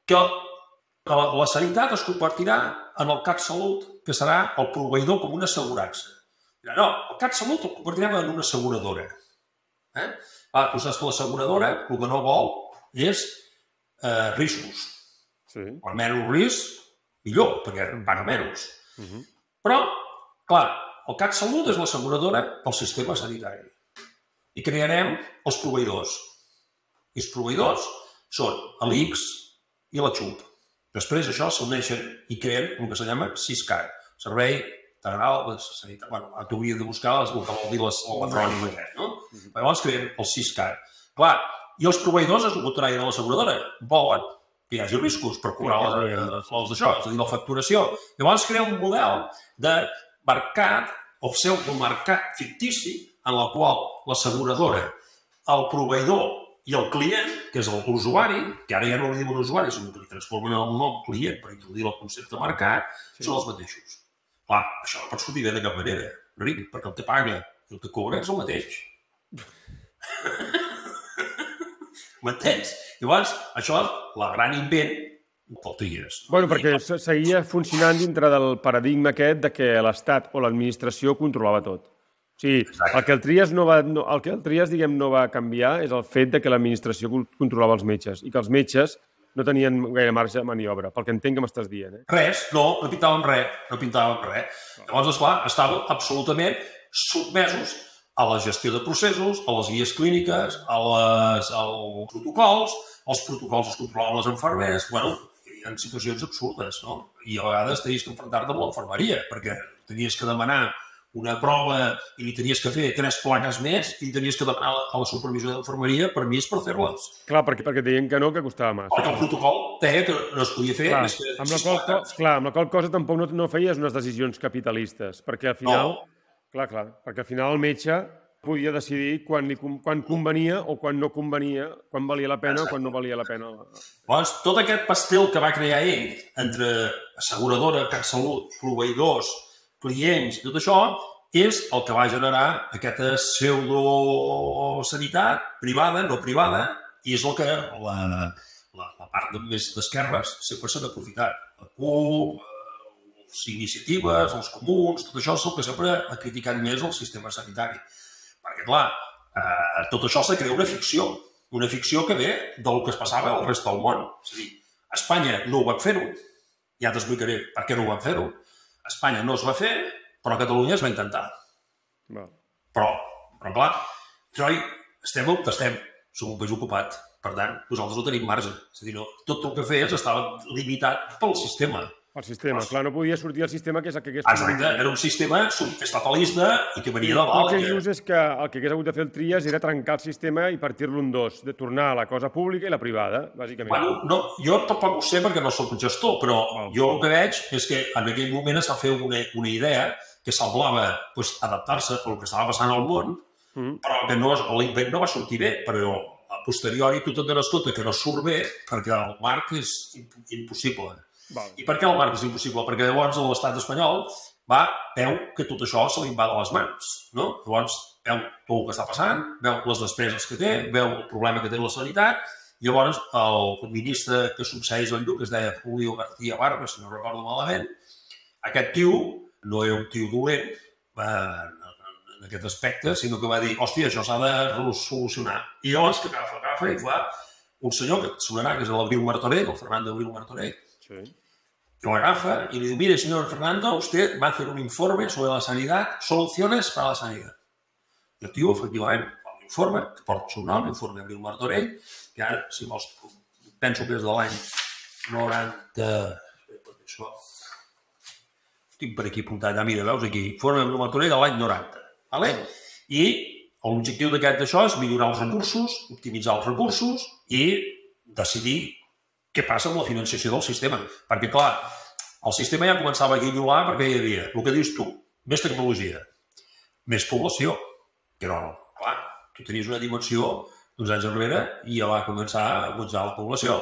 que la, la sanitat es convertirà en el CatSalut, que serà el proveïdor com una assegurança. Dirà, no, el CatSalut el convertirem en una asseguradora. Eh? Ah, tu saps que l'asseguradora el que no vol és eh, riscos. Sí. Per menys risc, millor, perquè paga menys. Mhm. Però, clar, el CatSalut és l'asseguradora del sistema sanitari. I crearem els proveïdors. I els proveïdors són l'ICS i la XUP. Després això s'uneixen i creen el que se llama SISCAT, Servei Integral de Sanitat. Bueno, t'hauria de buscar el que vol dir les- l'electrònic, aquest, no? Llavors creen el SISCAT. Clar, i els proveïdors es ho traien a l'asseguradora. Volen que hi hagi riscos per cobrar les, les, les d'això, és a dir, la facturació. Llavors crea un model de mercat o pseudomercat fictici en el qual l'asseguradora, el proveïdor i el client, que és l'usuari, que ara ja no li diuen usuari, sinó que li transformen en el nom client per introduir el concepte mercat, sí. són els mateixos. Clar, això no pot sortir bé de cap manera, Enric, perquè el que paga i el que cobra és el mateix. M'entens? Llavors, això la gran invent del Trias. Bueno, perquè se- seguia funcionant dintre del paradigma aquest de que l'Estat o l'administració controlava tot. O sigui, Exacte. el que el Trias no va, no, el que el Trias, diguem, no va canviar és el fet de que l'administració con- controlava els metges i que els metges no tenien gaire marge de maniobra, pel que entenc que m'estàs dient. Eh? Res, no, no pintàvem res, no pintàvem res. Llavors, esclar, estàvem absolutament sotmesos a la gestió de processos, a les guies clíniques, a les, als protocols, els protocols els controlaven les infermeres, bueno, hi ha situacions absurdes, no? I a vegades tenies que enfrontar-te amb l'infermeria, perquè tenies que demanar una prova i li tenies que fer tres plaques més i tenies que demanar a la, supervisió d'infermeria permís per fer-les. Clar, perquè, perquè deien que no, que costava massa. Perquè el protocol deia que no es podia fer Clar, més que amb la qual, clar, amb la qual cosa tampoc no, no feies unes decisions capitalistes, perquè al final, No. Clar, clar, perquè al final el metge podia decidir quan, li, quan convenia o quan no convenia, quan valia la pena o quan no valia la pena. Llavors, tot aquest pastel que va crear ell entre asseguradora, CatSalut, proveïdors, clients, tot això, és el que va generar aquesta pseudo-sanitat privada, no privada, i és el que la, la, la part més d'esquerres sempre s'ha aprofitat. La CUP, les iniciatives, els comuns, tot això és el que sempre ha criticat més el sistema sanitari. Perquè, clar, eh, tot això s'ha creat una ficció, una ficció que ve del que es passava al rest del món. És a dir, Espanya no ho van fer-ho, ja t'explicaré per què no ho van fer-ho. Espanya no es va fer, però Catalunya es va intentar. Val. Però, però clar, noi, estem on estem, som un país ocupat. Per tant, nosaltres no tenim marge. És a dir, no, tot el que feies estava limitat pel sistema. El sistema, clar, no podia sortir el sistema que és el que hagués Exacte, era un sistema estatalista i que venia de El dalt. que que- dius és que el que hagués hagut de fer el Trias era trencar el sistema i partir-lo en dos, de tornar a la cosa pública i la privada, bàsicament. Bueno, no, jo tampoc ho sé perquè no sóc un gestor, però Val. jo el que veig és que en aquell moment es va fer una, una idea que semblava pues, adaptar-se al que estava passant al món, Mm. però que no, l'invent no va sortir bé, però a posteriori tu t'adones compte que no surt bé perquè el marc és imp impossible. I per què el marc és impossible? Perquè llavors l'estat espanyol va, veu que tot això se li va de les mans. No? Llavors veu tot el que està passant, veu les despeses que té, veu el problema que té la sanitat, i llavors el ministre que succeeix el Lluc, que es deia Julio García Vargas, si no recordo malament, aquest tio no era un tio dolent va, en, aquest aspecte, sinó que va dir, hòstia, això s'ha de solucionar. I llavors que agafa, agafa i fa un senyor que sonarà, que és l'Abril Martorell, el Fernando Abril Martorell, Sí. lo agarra y le dice, mire, señor Fernando, usted va a hacer un informe sobre la sanidad, soluciones para la sanidad. I el tio, efectivament, fa un informe, que porta el seu nom, Abril Martorell, que ara, si vols, penso que és de l'any 90... Perquè això... Tinc per aquí apuntat, ja mira, veus aquí, informe Abril Martorell de l'any 90. Vale? I l'objectiu d'aquest d'això és millorar els recursos, optimitzar els recursos i decidir què passa amb la financiació del sistema. Perquè, clar, el sistema ja començava a guinyolar perquè hi havia, el que dius tu, més tecnologia, més població, no, clar, tu tenies una dimensió d'uns anys enrere i ja va començar a pujar la població.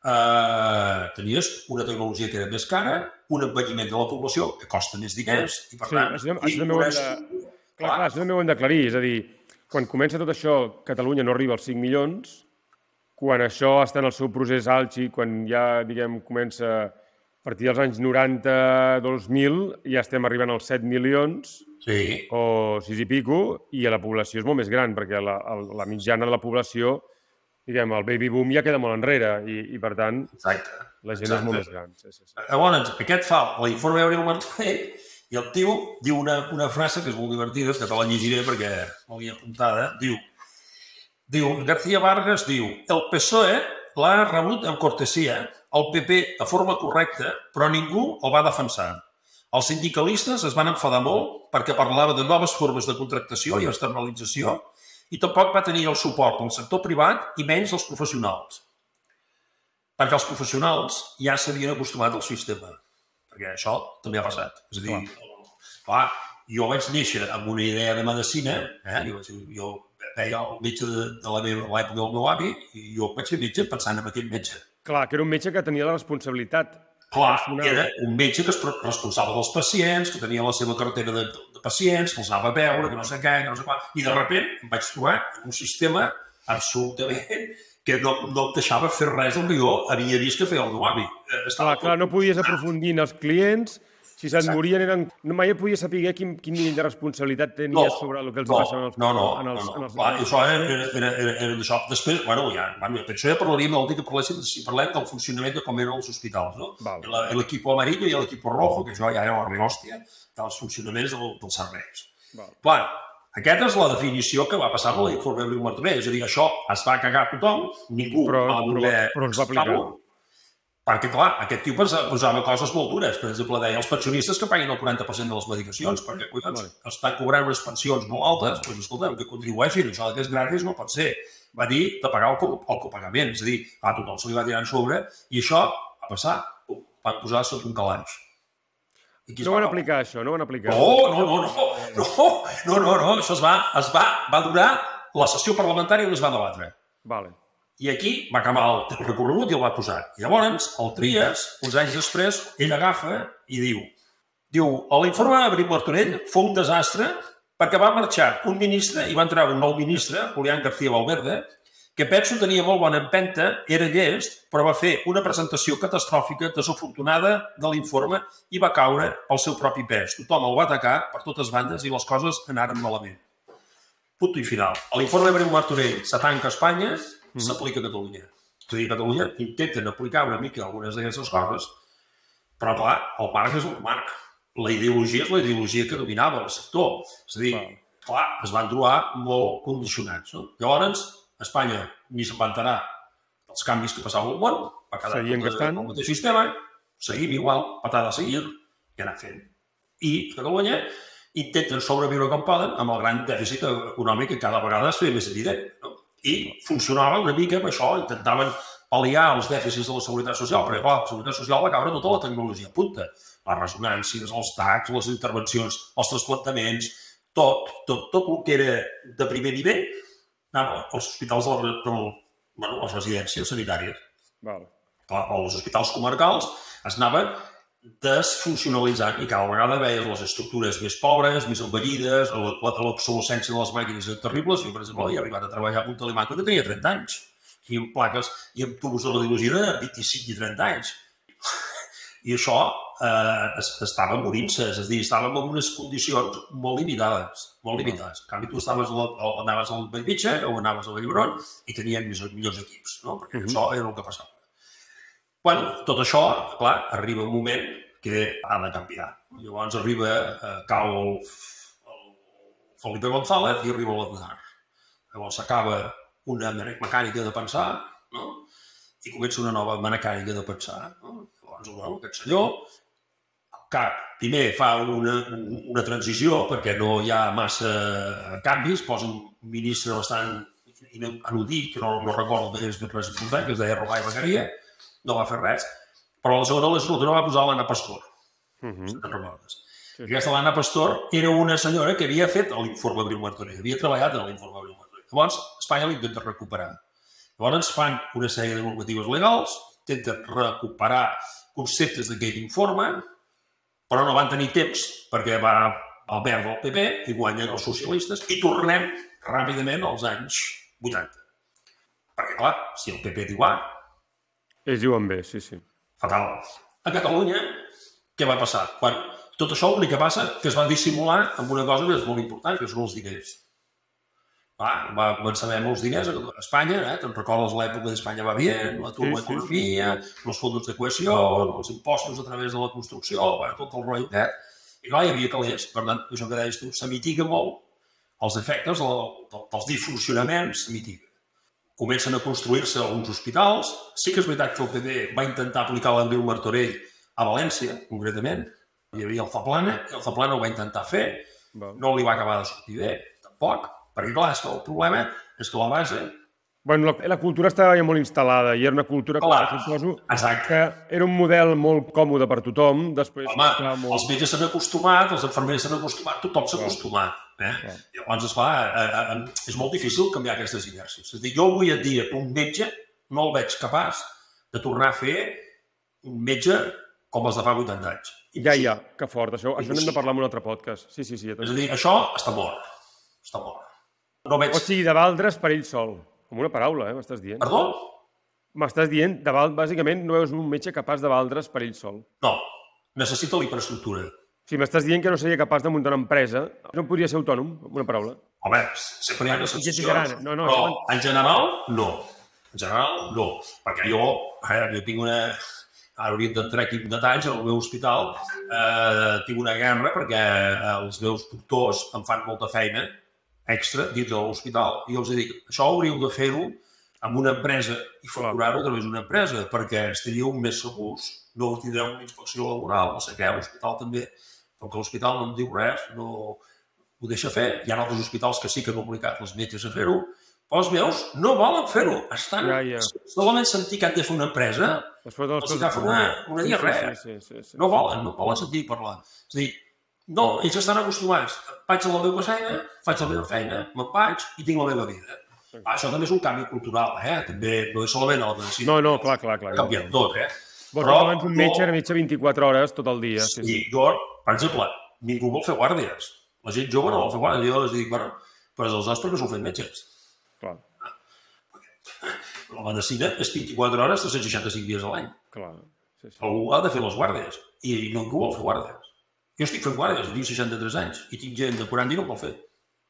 Uh, tenies una tecnologia que era més cara, un envelliment de la població que costa més diners i per Sí, tant... això, això també ho hem de... Clar, clar, això també ho hem d'aclarir. És a dir, quan comença tot això, Catalunya no arriba als 5 milions, quan això està en el seu procés àlgid, quan ja, diguem, comença a partir dels anys 90, 2000, ja estem arribant als 7 milions Sí, o 6 i pico, i la població és molt més gran, perquè la, la mitjana de la població, diguem, el baby boom ja queda molt enrere, i, i per tant, exacte. la gent és molt més gran. Sí, sí, sí. Llavors, aquest fa l'informe d'Abril Martorell i el tio diu una, una frase que és molt divertida, que te la llegiré perquè l'havia apuntada. Diu, diu, García Vargas diu, el PSOE l'ha rebut amb cortesia, el PP de forma correcta, però ningú el va defensar. Els sindicalistes es van enfadar molt perquè parlava de noves formes de contractació i externalització i tampoc va tenir el suport del sector privat i menys dels professionals perquè els professionals ja s'havien acostumat al sistema. Perquè això també ha passat. És a dir, clar, clar jo vaig néixer amb una idea de medicina, eh? jo, jo veia el metge de, de la meva l'època del meu avi i jo vaig fer metge pensant en aquell metge. Clar, que era un metge que tenia la responsabilitat Clar, Personal. era un metge que es responsable dels pacients, que tenia la seva cartera de, de pacients, que els anava a veure, que no sé què, que no sé quan. I de sobte em vaig trobar un sistema absolutament que no, no em deixava fer res del que jo havia vist que feia el meu avi. Eh, Estava Clar, clar, no podies aprofundir en els clients, si se'n morien eren... No mai podies saber quin, quin nivell de responsabilitat tenies sobre el que els no, passava en els, no, no, en els, no, en no. els, Clar, això era, era, era, era, era d'això. Després, bueno, ja, bueno, per això ja parlaríem el dia que parléssim, si parlem del funcionament de com eren els hospitals, no? L'equip amarillo i l'equip rojo, que això ja era la rehòstia dels funcionaments del, dels serveis. Val. Clar, aquesta és la definició que va passar amb l'informe Breu Martorell. És a dir, això es va cagar tothom, ningú Però- va però- voler però es va aplicar. Perquè, clar, aquest tio posa- posava coses molt dures. Per exemple, deia els pensionistes que paguin el 40% de les medicacions, perquè, collons, estan cobrant unes pensions molt altes, doncs, escolta'm, que contribueixin, això que és gratis no pot ser. Va dir de pagar el, el copagament, és a dir, a tothom se li va tirar en sobre, i això va passar, van posar sota un calaix. I No va van acabar? aplicar això, no van aplicar. No, no, no, no, no, no, no, no, això es va, es va, va durar la sessió parlamentària on es va debatre. Vale. I aquí va acabar el recorregut i el va posar. I llavors, el Trias, uns anys després, ell agafa i diu, diu, l'informe d'Abril Martorell fou un desastre perquè va marxar un ministre i va entrar un nou ministre, Julián García Valverde, que penso tenia molt bona empenta, era llest, però va fer una presentació catastròfica, desafortunada de l'informe i va caure pel seu propi pes. Tothom el va atacar per totes bandes i les coses anaren malament. Puto i final. L'informe d'Abril Martorell se tanca a Espanya, s'aplica a Catalunya. És a dir, a Catalunya intenten aplicar una mica algunes d'aquestes coses, però clar, el marc és el marc. La ideologia és la ideologia que dominava el sector. És a dir, Val. clar, es van trobar molt condicionats. No? Llavors, Espanya ni se'n va enterar dels canvis que passaven al món, va quedar Seguien tot el mateix sistema, seguim igual, patada a seguir, i anar fent. I Catalunya intenten sobreviure com poden amb el gran dèficit econòmic que cada vegada es feia més evident. No? I funcionava una mica amb això, intentaven pal·liar els dèficits de la seguretat social, perquè clar, la seguretat social va caure tota la tecnologia punta. Les resonàncies, els tacs, les intervencions, els trasplantaments, tot, tot, tot el que era de primer nivell anava als hospitals, de, la- del, bueno, a les residències sanitàries Vale. clar, els hospitals comarcals es anaven desfuncionalitzant i cada vegada veies les estructures més pobres, més envellides, l'obsolescència de les màquines terribles. Jo, per exemple, he arribat a treballar amb un telemaco que tenia 30 anys i amb plaques i amb tubos de radiologia de 25 i 30 anys. I això eh, es, estava morint-se, és a dir, estàvem en unes condicions molt limitades, molt limitades. En canvi, tu estaves a la, o anaves al Bellvitge o anaves a Vallbron i tenien millors, millors equips, no? perquè això era el que passava. Bueno, tot això, clar, arriba un moment que ha de canviar. Llavors arriba, eh, cau el, el Felipe González i arriba l'Aznar. Llavors s'acaba una mecànica de pensar, no? i comença una nova mecànica de pensar. No? Llavors, bueno, aquest senyor, que primer fa una, una transició perquè no hi ha massa canvis, posa un ministre bastant anudí, que no, no recordo de res res important, que es deia Robà i no va fer res, però a la segona legislatura va posar l'Anna Pastor, Uh -huh. si te'n recordes. I aquesta l'Anna Pastor era una senyora que havia fet l'informe Abril Martorell, havia treballat en l'informe Abril Martorell. Llavors, Espanya l'intenta recuperar. Llavors fan una sèrie de normatives legals, intenten recuperar conceptes d'aquell informe, però no van tenir temps perquè va el verd del PP i guanyen els socialistes i tornem ràpidament als anys 80. Perquè, clar, si el PP diu A, Ells diuen bé, sí, sí. fatal. A Catalunya, què va passar? Quan tot això l'únic que passa que es va dissimular amb una cosa que és molt important, que són els diners. Va, va començar a haver molts diners a Espanya, eh? te'n recordes l'època d'Espanya va bé, la Sí, sí, sí. economia, els fons de cohesió, els impostos a través de la construcció, bueno, tot el rotllo aquest. I clar, hi havia calés. Per tant, això que deies tu, se mitiga molt els efectes del, del, dels disfuncionaments, se mitiga. Comencen a construir-se uns hospitals. Sí que és veritat que el PP va intentar aplicar l'Andreu Martorell a València, concretament. Hi havia el Zaplana, i el Zaplana ho va intentar fer, no li va acabar de sortir bé, tampoc, perquè clar, és que el problema és que la base... Bueno, la, la cultura estava ja molt instal·lada i era una cultura, clar, Clar. suposo, Exacte. que era un model molt còmode per tothom. Després, Home, molt... els metges s'han acostumat, els infermers s'han acostumat, tothom s'ha acostumat. Eh? Clar. Llavors, esclar, eh, eh, és molt difícil canviar aquestes inèrcies. És a dir, jo avui en dia, un metge, no el veig capaç de tornar a fer un metge com els de fa 80 anys. Ja, ja, que fort. Això, això n'hem de parlar en un altre podcast. Sí, sí, sí. Ja És a dir, això està mort. Està mort. No veig... o sigui, de valdre's per ell sol. Com una paraula, eh, m'estàs dient. Perdó? M'estàs dient, de val... bàsicament, no veus un metge capaç de valdre's per ell sol. No. Necessita la infraestructura. O sigui, m'estàs dient que no seria capaç de muntar una empresa, no podria ser autònom, amb una paraula. Home, sempre hi ha excepcions. No, no, però això- en general, no. En general, no. Perquè jo, eh, jo tinc una... Ara hauríem d'entrar aquí en detalls, al meu hospital eh, tinc una guerra perquè eh, els meus doctors em fan molta feina extra dins de l'hospital. I els dic, això hauríeu de fer-ho amb una empresa i facturar-ho a través d'una empresa perquè estaríeu més segurs. No tindreu una inspecció laboral, no sé què, l'hospital també. Com que l'hospital no em diu res, no ho deixa fer. Hi ha altres hospitals que sí que han obligat els metges a fer-ho, però els meus no volen fer-ho. Estan... Ja, ja. Solament sentir que han de fer una empresa, els agafa una, una Sí, sí, diarrea. Sí, sí, sí, sí. No volen, no volen sentir parlar. És a dir, no, ells estan acostumats. Vaig a la meva feina, faig la meva feina, me'n vaig i tinc la meva vida. Ah, això també és un canvi cultural, eh? També no és solament a la medicina. No, no, clar, clar, clar. Ha canviat tot, eh? Vols Però abans un metge no- era metge 24 hores tot el dia. Sí, Sí, sí. jo, per exemple, ningú vol fer guàrdies. La gent jove no vol fer guàrdies. Jo els dic, bueno, però els nostres no són fent metges. Clar, La medicina és 24 hores, 365 dies a l'any. clar. Sí, sí. Algú ha de fer les guàrdies. I ningú vol fer guàrdies. Jo estic fent guàrdies, tinc 63 anys, i tinc gent de 40 i no em vol fer.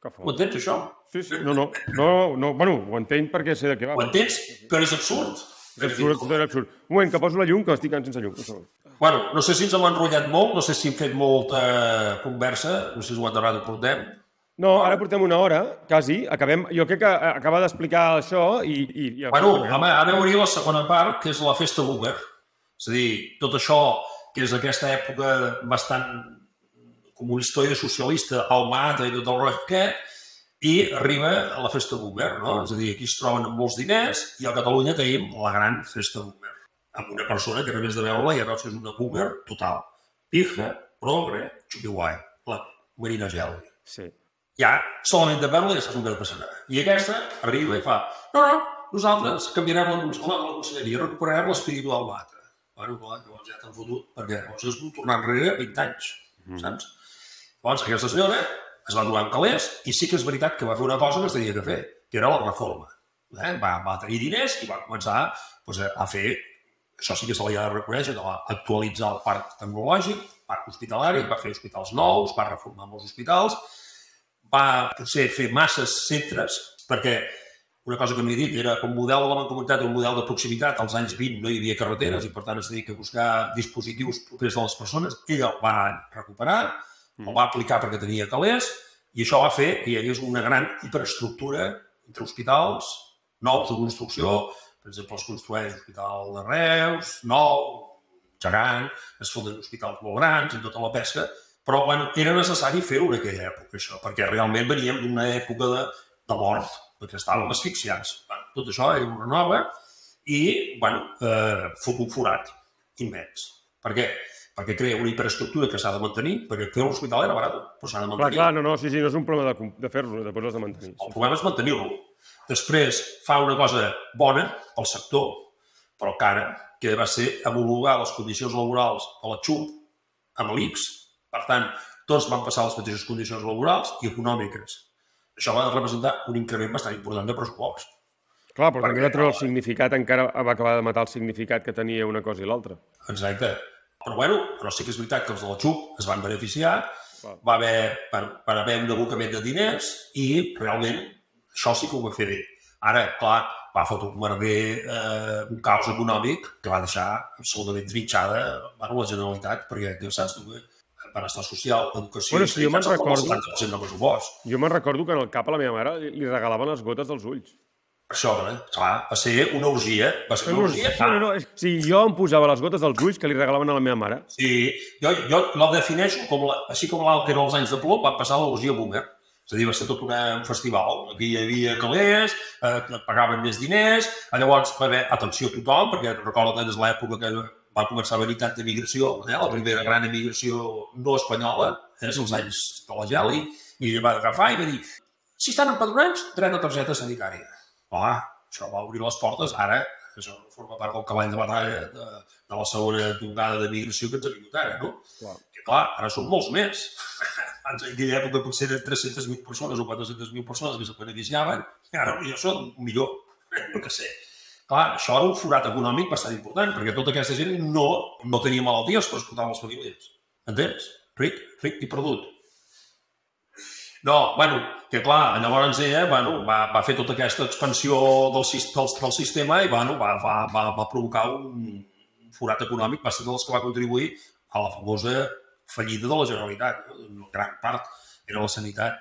Que Ho entens, això? Sí, sí. No, no, no, no, bueno, ho entenc perquè sé de què va. Ho entens? Però és absurd. És absurd, és absurd. Un moment, que poso la llum, que estic sense llum. Bueno, no sé si ens hem enrotllat molt, no sé si hem fet molta conversa, no sé si ho aterrat ho portem. No, ara portem una hora, quasi. Acabem, jo crec que acaba d'explicar això i... i, i Bueno, home, ara hauria la segona part, que és la festa Boomer. És a dir, tot això que és aquesta època bastant comunista i socialista, al mata i tot el rotllo que, i arriba a la festa Boomer, no? És a dir, aquí es troben amb molts diners i a Catalunya tenim la gran festa Boomer, amb una persona que a més de veure-la ja veus que és una Boomer total. Pija, progre, xupi guai, la Marina Geli Sí. ja solament de veure-la ja saps el que passarà. I aquesta arriba i fa, no, no, nosaltres canviarem la, la, la conselleria, recuperarem l'espíritu del matre. Bueno, clar, llavors ja t'han fotut, perquè llavors és un tornar enrere 20 anys, saps? Llavors aquesta senyora es va trobar amb calés i sí que és veritat que va fer una cosa que es tenia que fer, que era la reforma. Eh? Va, va tenir diners i va començar doncs, a fer, això sí que se li ha de reconèixer, que va actualitzar el parc tecnològic, parc hospitalari, va fer hospitals nous, va reformar molts hospitals, va potser fer masses centres, perquè una cosa que m'he dit era que un model de la mancomunitat, un model de proximitat, als anys 20 no hi havia carreteres i per tant es dedica a buscar dispositius propers de les persones. Ella el va recuperar, el va aplicar perquè tenia calés i això va fer que hi hagués una gran hiperestructura entre hospitals, nous de construcció, per exemple, es construeix l'Hospital de Reus, nou, gegant, es fonden hospitals molt grans en tota la pesca, però bueno, era necessari fer-ho en aquella època, això, perquè realment veníem d'una època de, de mort, perquè estàvem asfixiats. Bueno, tot això era una nova i, bueno, eh, fot un forat immens. Per què? Perquè crea una hiperestructura que s'ha de mantenir, perquè fer un hospital era barat, però s'ha de Clar, mantenir. clar, no, no, sí, sí, no és un problema de, de fer-lo, després l'has de mantenir. El problema és mantenir-lo. Després fa una cosa bona pel sector, però cara, que va ser homologar les condicions laborals de la XUP amb l'IPS. Per tant, tots van passar les mateixes condicions laborals i econòmiques. Això va representar un increment bastant important de pressupost. Clar, però Perquè- de treure el significat encara va acabar de matar el significat que tenia una cosa i l'altra. Exacte. Però bueno, però sí que és veritat que els de la XUP es van beneficiar, Clar. va haver, per, per haver un abocament de diners i realment això sí que ho va fer bé. Ara, clar, va fotre un merder, eh, un caos econòmic que va deixar absolutament trinxada bueno, la Generalitat, perquè ja saps tu, eh, benestar social, educació... Bueno, sí, jo me'n recordo. El 70% del pressupost. Jo me'n recordo que en el cap a la meva mare li regalaven les gotes dels ulls. Eh? clar, va ser una orgia. Va ser una orgia. No, no, no, és- sí, jo em posava les gotes dels ulls que li regalaven a la meva mare. Sí, jo, jo la defineixo com la, així com l'altre era els anys de plom, va passar l'orgia boomer. És a dir, va ser tot una, un festival. Aquí hi havia calés, eh, que pagaven més diners, llavors va haver atenció a tothom, perquè recordo que és l'època que va començar a venir tanta emigració, eh? la primera gran emigració no espanyola, eh? els anys de la Geli, i va agafar i va dir si estan empadronats, dret a targeta sanitària. Home, això va obrir les portes. Ara això forma part del cavall de batalla de, de la segona tongada de migració que ens ha vingut ara, no? Clar. Que clar, ara són molts més. Abans en aquella època potser eren 300.000 persones o 400.000 persones que se beneficiaven, i ara ja són un millor, no que sé. Clar, això era un forat econòmic bastant important, perquè tota aquesta gent no, no tenia malalties per explotar les famílies. Entens? Ric, ric i perdut. No, bueno, que clar, llavors ella bueno, va, va fer tota aquesta expansió del, del, del sistema i bueno, va, va, va, va provocar un forat econòmic, va ser dels que va contribuir a la famosa fallida de la Generalitat. En gran part era la sanitat.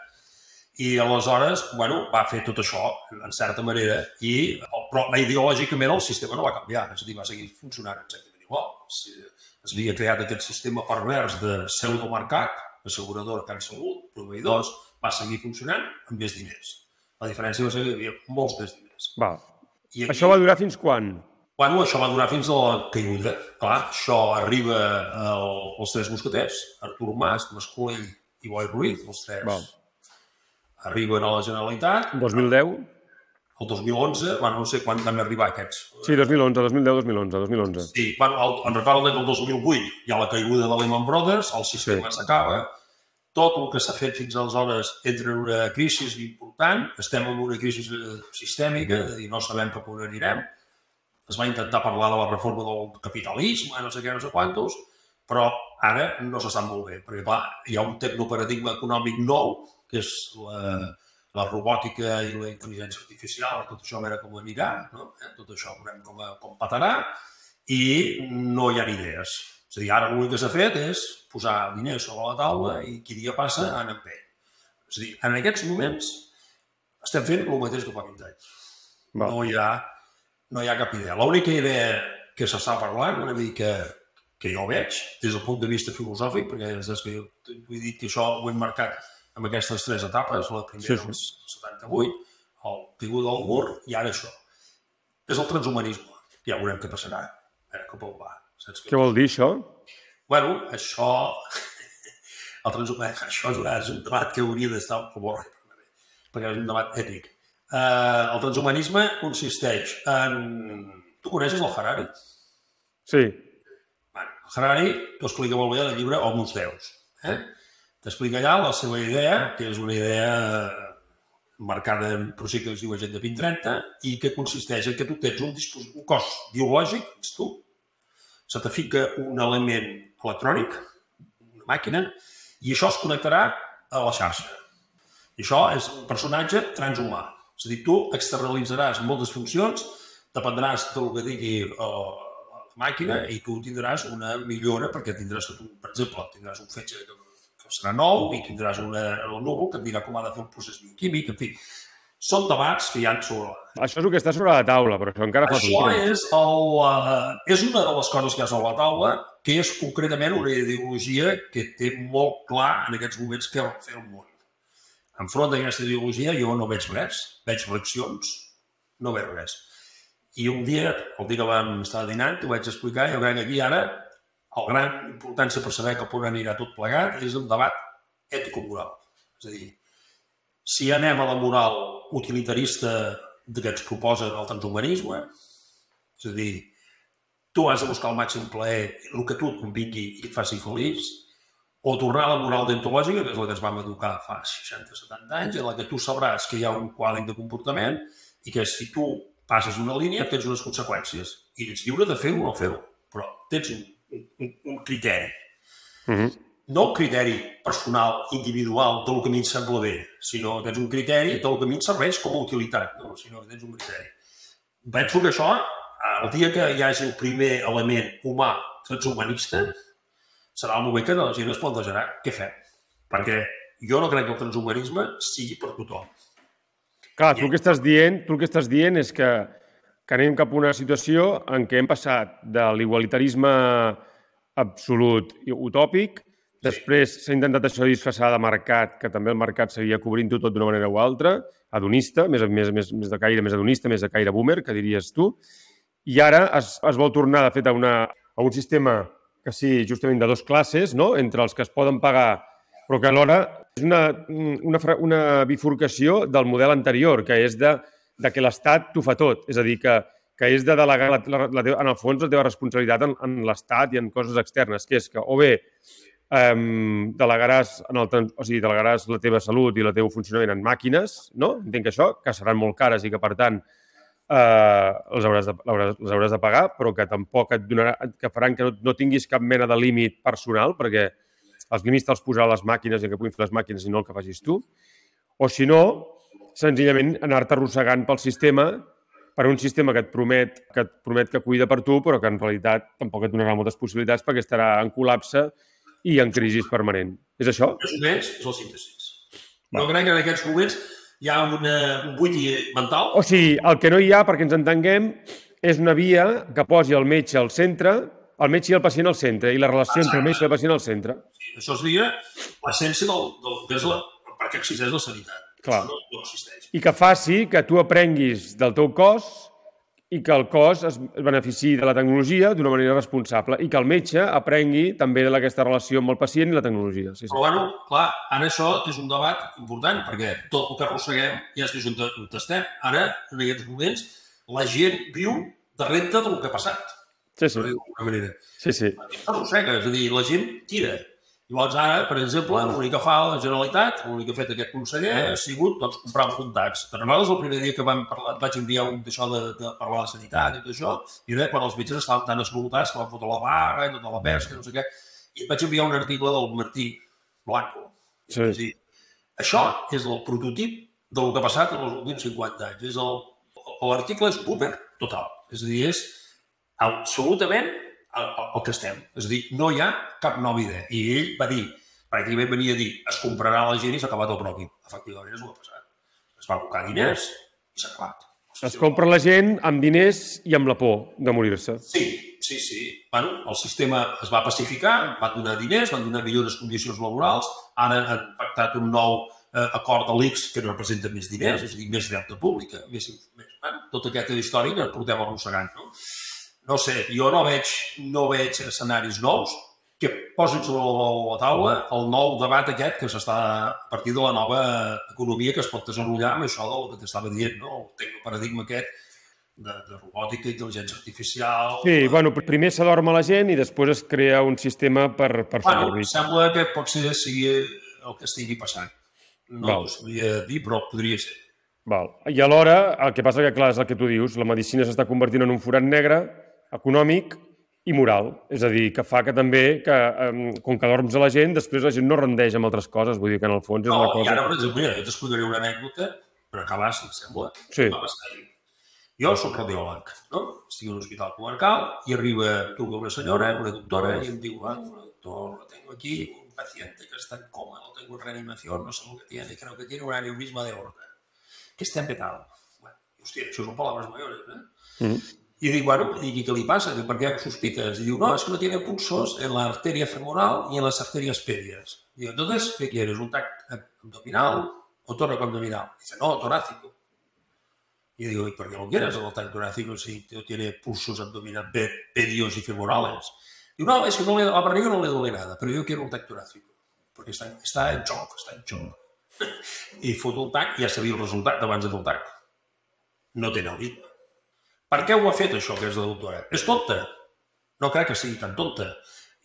I aleshores, bueno, va fer tot això, en certa manera, i, però ideològicament el sistema no va canviar, és a dir, va seguir funcionant exactament igual. Si es havia creat aquest sistema pervers de pseudomercat, asseguradora, Can Salut, proveïdors, va seguir funcionant amb més diners. La diferència va ser que hi havia molts més diners. Va. I aquí, Això va durar fins quan? Bueno, això va durar fins a la caiguda. Clar, això arriba el, els tres mosqueters, Artur Mas, Mascolell i Boi Ruiz, els tres. Val. Arriben a la Generalitat, 2010? el 2011, bueno, no sé quan van arribar aquests. Sí, 2011, 2010, 2011, 2011. Sí, bueno, el, en recordo que el 2008 hi ha la caiguda de Lehman Brothers, el sistema Sí. Tot el que s'ha fet fins aleshores entra en una crisi important, estem en una crisi eh, sistèmica i no sabem cap on anirem. Es va intentar parlar de la reforma del capitalisme, no sé què, no sé quantos, però ara no se sap molt bé, perquè clar, hi ha un tecnoparadigma econòmic nou, que és la, la robòtica i la intel·ligència artificial, tot això a veure com anirà, no? Eh, tot això veurem com, com patarà, i no hi ha idees. És a dir, ara l'únic que s'ha fet és posar diners sobre la taula i qui dia passa en empeny. És a dir, en aquests moments estem fent el mateix que fa 20 anys. No hi ha, no hi ha cap idea. L'única idea que s'està parlant, una mica que jo veig, des del punt de vista filosòfic, perquè és des que jo he dit que això ho hem marcat amb aquestes tres etapes, la primera Sí, sí, el 78, el caigut del mur i ara això. És el transhumanisme. Ja veurem què passarà. A veure cap on va. Saps Què vol dir això? Bueno, això... El transhumanisme, això és un- debat que hauria d'estar al bord, perquè és un debat ètic. Uh, el transhumanisme consisteix en... Tu coneixes el Harari? Sí. Bueno, el Harari t'ho explica molt bé en el llibre Homus Deus. Eh? T'explica allà la seva idea, que és una idea marcada en procés que es diu Agenda 2030 i que consisteix en que tu tens un, un cos biològic, ets tu, se te fica un element electrònic, una màquina, i això es connectarà a la xarxa. I això és un personatge transhumà. És a dir, tu externalitzaràs moltes funcions, dependràs del que digui eh, la màquina i tu tindràs una millora perquè tindràs, tot un, per exemple, tindràs un fetge que, serà nou i tindràs una, el núvol que et dirà com ha de fer un procés bioquímic, en fi. Són debats que hi ha sobre Això és el que està sobre la taula, però això encara fa això és, el, uh, és una de les coses que hi ha sobre la taula, que és concretament una ideologia que té molt clar en aquests moments què vol fer el món. Enfront d'aquesta ideologia jo no veig res, veig reaccions, no veig res. I un dia, el dia que vam estar dinant, t'ho vaig explicar, jo crec que aquí ara el gran importància per saber cap on anirà tot plegat és el debat ètico-moral. És a dir, si anem a la moral utilitarista de que ens proposa el transhumanisme, és a dir, tu has de buscar el màxim plaer, el que tu et convingui i et faci feliç, o tornar a la moral deontològica, que és la que ens vam educar fa 60-70 anys, en la que tu sabràs que hi ha un quadre de comportament i que si tu passes una línia tens unes conseqüències i ets lliure de fer-ho o no fer-ho, però tens un, un, un criteri. Mhm. No un criteri personal, individual, del que a mi em sembla bé, sinó tens un criteri del que a mi em serveix com a utilitat, no? sinó que tens un criteri. Penso que això, el dia que hi hagi el primer element humà transhumanista, serà el moment que la gent es plantejarà què fem. Perquè jo no crec que el transhumanisme sigui per tothom. Clar, tu el que estàs dient, tu el que estàs dient és que, que anem cap a una situació en què hem passat de l'igualitarisme absolut i utòpic, després s'ha intentat això disfressar de mercat, que també el mercat seguia cobrint-ho tot d'una manera o altra, adonista, més, més, més, més de caire més adonista, més de caire boomer, que diries tu, i ara es, es vol tornar, de fet, a, una, a un sistema que sí, justament de dues classes, no? entre els que es poden pagar, però que alhora és una, una, una bifurcació del model anterior, que és de, de que l'Estat t'ho fa tot. És a dir, que, que és de delegar, la, la, la en el fons, la teva responsabilitat en, en l'Estat i en coses externes, que és que o bé um, delegaràs, en el, o sigui, delegaràs la teva salut i el teu funcionament en màquines, no? Entenc que això, que seran molt cares i que, per tant, eh, les, hauràs de, les hauràs de pagar, però que tampoc et donarà, que faran que no, no tinguis cap mena de límit personal, perquè els límits te'ls posarà les màquines i que puguin fer les màquines i no el que facis tu. O si no, senzillament anar-te arrossegant pel sistema per un sistema que et promet que et promet que cuida per tu, però que en realitat tampoc et donarà moltes possibilitats perquè estarà en col·lapse i en crisi permanent. És això? Més o menys és el síntesis. No crec que en aquests moments hi ha una, un buit mental. O sigui, el que no hi ha, perquè ens entenguem, és una via que posi el metge al centre, el metge i el pacient al centre, i la relació entre el metge i el pacient al centre. Això seria l'essència del, del que és la, per què existeix la sanitat. Clar. Això no, no existeix. I que faci que tu aprenguis del teu cos i que el cos es beneficiï de la tecnologia d'una manera responsable i que el metge aprengui també d'aquesta relació amb el pacient i la tecnologia. Sí, sí. Però, bueno, clar, ara això és un debat important, perquè tot el que arrosseguem ja és on, on estem. Ara, en aquests moments, la gent viu de renta del que ha passat, Sí, sí. d'alguna manera. sí, sí. Arrossega, és a dir, la gent tira. Llavors ara, per exemple, l'únic que fa la Generalitat, l'únic que ha fet aquest conseller ha sigut doncs, comprar enfrontats. Per nosaltres, el primer dia que vam parlar, vaig enviar un d'això de, de parlar de sanitat i tot això, i era quan els metges estaven tan escoltats que van fotre la vaga i tota la pesca, no sé què, i vaig enviar un article del Martí Blanco. Sí. És dir, això és el prototip del que ha passat en els últims 50 anys. És el- L'article és boomer total. És a dir, és absolutament el, el, el que estem. És a dir, no hi ha cap nova idea. I ell va dir, pràcticament venia a dir, es comprarà la gent i s'ha acabat el pròpim. Efectivament, és el que ha passat. Es va abocar diners i s'ha acabat. Es compra la gent amb diners i amb la por de morir-se. Sí, sí, sí. Bueno, el sistema es va pacificar, van donar diners, van donar millores condicions laborals, ara han pactat un nou eh, acord de l'ICS que representa més diners, és a dir, més deute pública, més, més bueno, tota aquesta història que portem arrossegant. No? No sé, jo no veig, no veig escenaris nous que posin sobre la, la taula el nou debat aquest que s'està a partir de la nova economia que es pot desenvolupar amb això del que t'estava dient, no? el tecnoparadigma aquest de, de robòtica, intel·ligència artificial... Sí, bueno, pr- primer s'adorma la gent i després es crea un sistema per, per Bueno, fer-ho. sembla que potser sigui el que estigui passant. No Val. ho sabria dir, però podria ser. Val. I alhora, el que passa que, clar, és el que tu dius, la medicina s'està convertint en un forat negre, econòmic i moral. És a dir, que fa que també, que, um, com que dorms a la gent, després la gent no rendeix amb altres coses. Vull dir que en el fons és No, una i cosa... ara, per exemple, mira, jo t'explicaré una anècdota per acabar, si em sembla. Sí. Va bastant. Jo sóc radiòleg, no? Estic a un hospital comarcal i arriba, truca una senyora, una doctora, y em diu, ah, doctor, tengo aquí un paciente que está en coma, lo tengo en reanimación, no sé lo que tiene, creo que tiene un aneurisma de aorta. Que está empezado. Bueno, hòstia, això són paraules mayores, eh? Mm. I dic, bueno, i dic, ¿qué le pasa? ¿Per qué sospites? Y digo, no, es que no tiene pulsos en la arteria femoral y en las arterias pedias. Digo, entonces, ¿qué quieres? ¿Un TAC abdominal o tóraco abdominal? Dice, no, torácico. Y digo, ¿y por qué lo quieres el TAC torácico si no tiene pulsos abdominales, pe- pedios y femorales? Digo, no, es que no a la barriga no le duele nada, pero yo quiero un TAC torácico. Porque está, está en xoc, està en xoc. I foto el TAC i ja sabia el resultat abans de fer el TAC. No té aneurisma. Per què ho ha fet, això, aquesta doctora? És tonta. No crec que sigui tan tonta.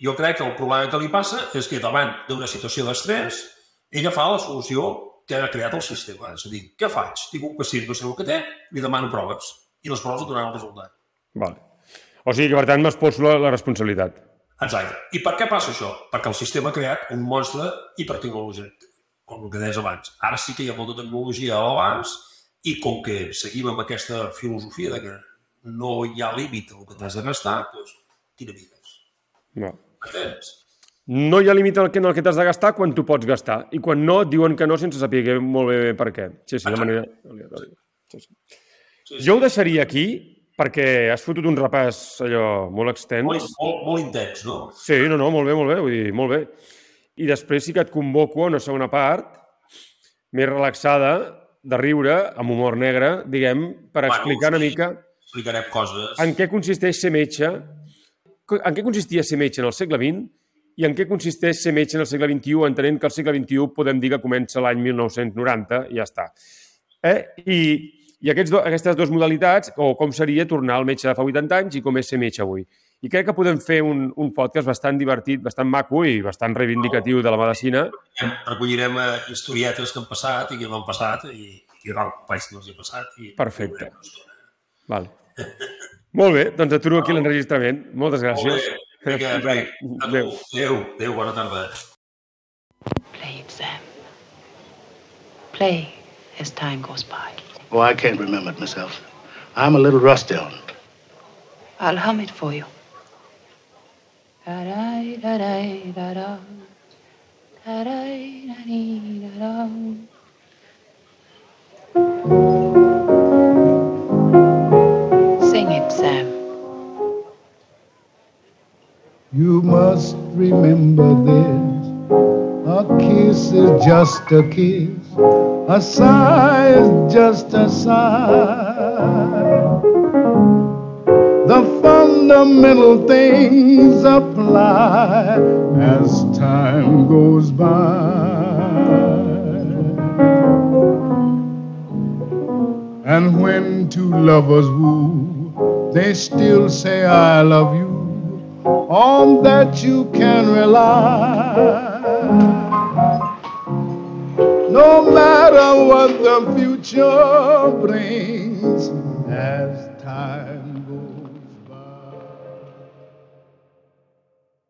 Jo crec que el problema que li passa és que davant d'una situació d'estrès, ella fa la solució que ha creat el sistema. És a dir, què faig? Tinc un pacient, no sé el que té, li demano proves. I les proves donaran el resultat. Vale. O sigui que, per tant, m'exposo la, la responsabilitat. Exacte. I per què passa això? Perquè el sistema ha creat un monstre hipertecnològic, com el que deies abans. Ara sí que hi ha molta tecnologia a l'abans i com que seguim amb aquesta filosofia de que no hi ha límit al que t'has de gastar, doncs tira vides. No. Entens? No hi ha límit en el que, el t'has de gastar quan tu pots gastar. I quan no, diuen que no sense saber molt bé per què. Sí, sí, de manera. Sí, sí. Sí, sí. Jo ho deixaria aquí perquè has fotut un repàs allò molt extens. Molt, molt, molt intens, no? Sí, no, no, molt bé, molt bé, vull dir, molt bé. I després sí que et convoco a una segona part més relaxada, de riure, amb humor negre, diguem, per Bueno, explicar una sí explicarem coses. En què consisteix ser metge? En què consistia ser metge en el segle XX i en què consisteix ser metge en el segle XXI, entenent que el segle XXI podem dir que comença l'any 1990 i ja està. Eh? I, i aquests do, aquestes dues modalitats, o com seria tornar al metge de fa 80 anys i com és ser metge avui. I crec que podem fer un, un podcast bastant divertit, bastant maco i bastant reivindicatiu de la medicina. Recollirem eh, historietes que han passat i que no han passat i, i, no, que no els ha i, i, Perfecte. i Val. Molt bé, doncs aturo aquí l'enregistrament. Moltes gràcies. Molt bé. Vinga, adéu. Adéu, adéu, bona tarda. Play it, Sam. Play as time goes by. Oh, I can't remember it myself. I'm a little rusty on it. I'll hum it for you. Da-da-da-da-da-da. Da-da-da-da-da-da. da da da da da da da da da You must remember this. A kiss is just a kiss. A sigh is just a sigh. The fundamental things apply as time goes by. And when two lovers woo, they still say, I love you on that you can rely. No matter what the future brings.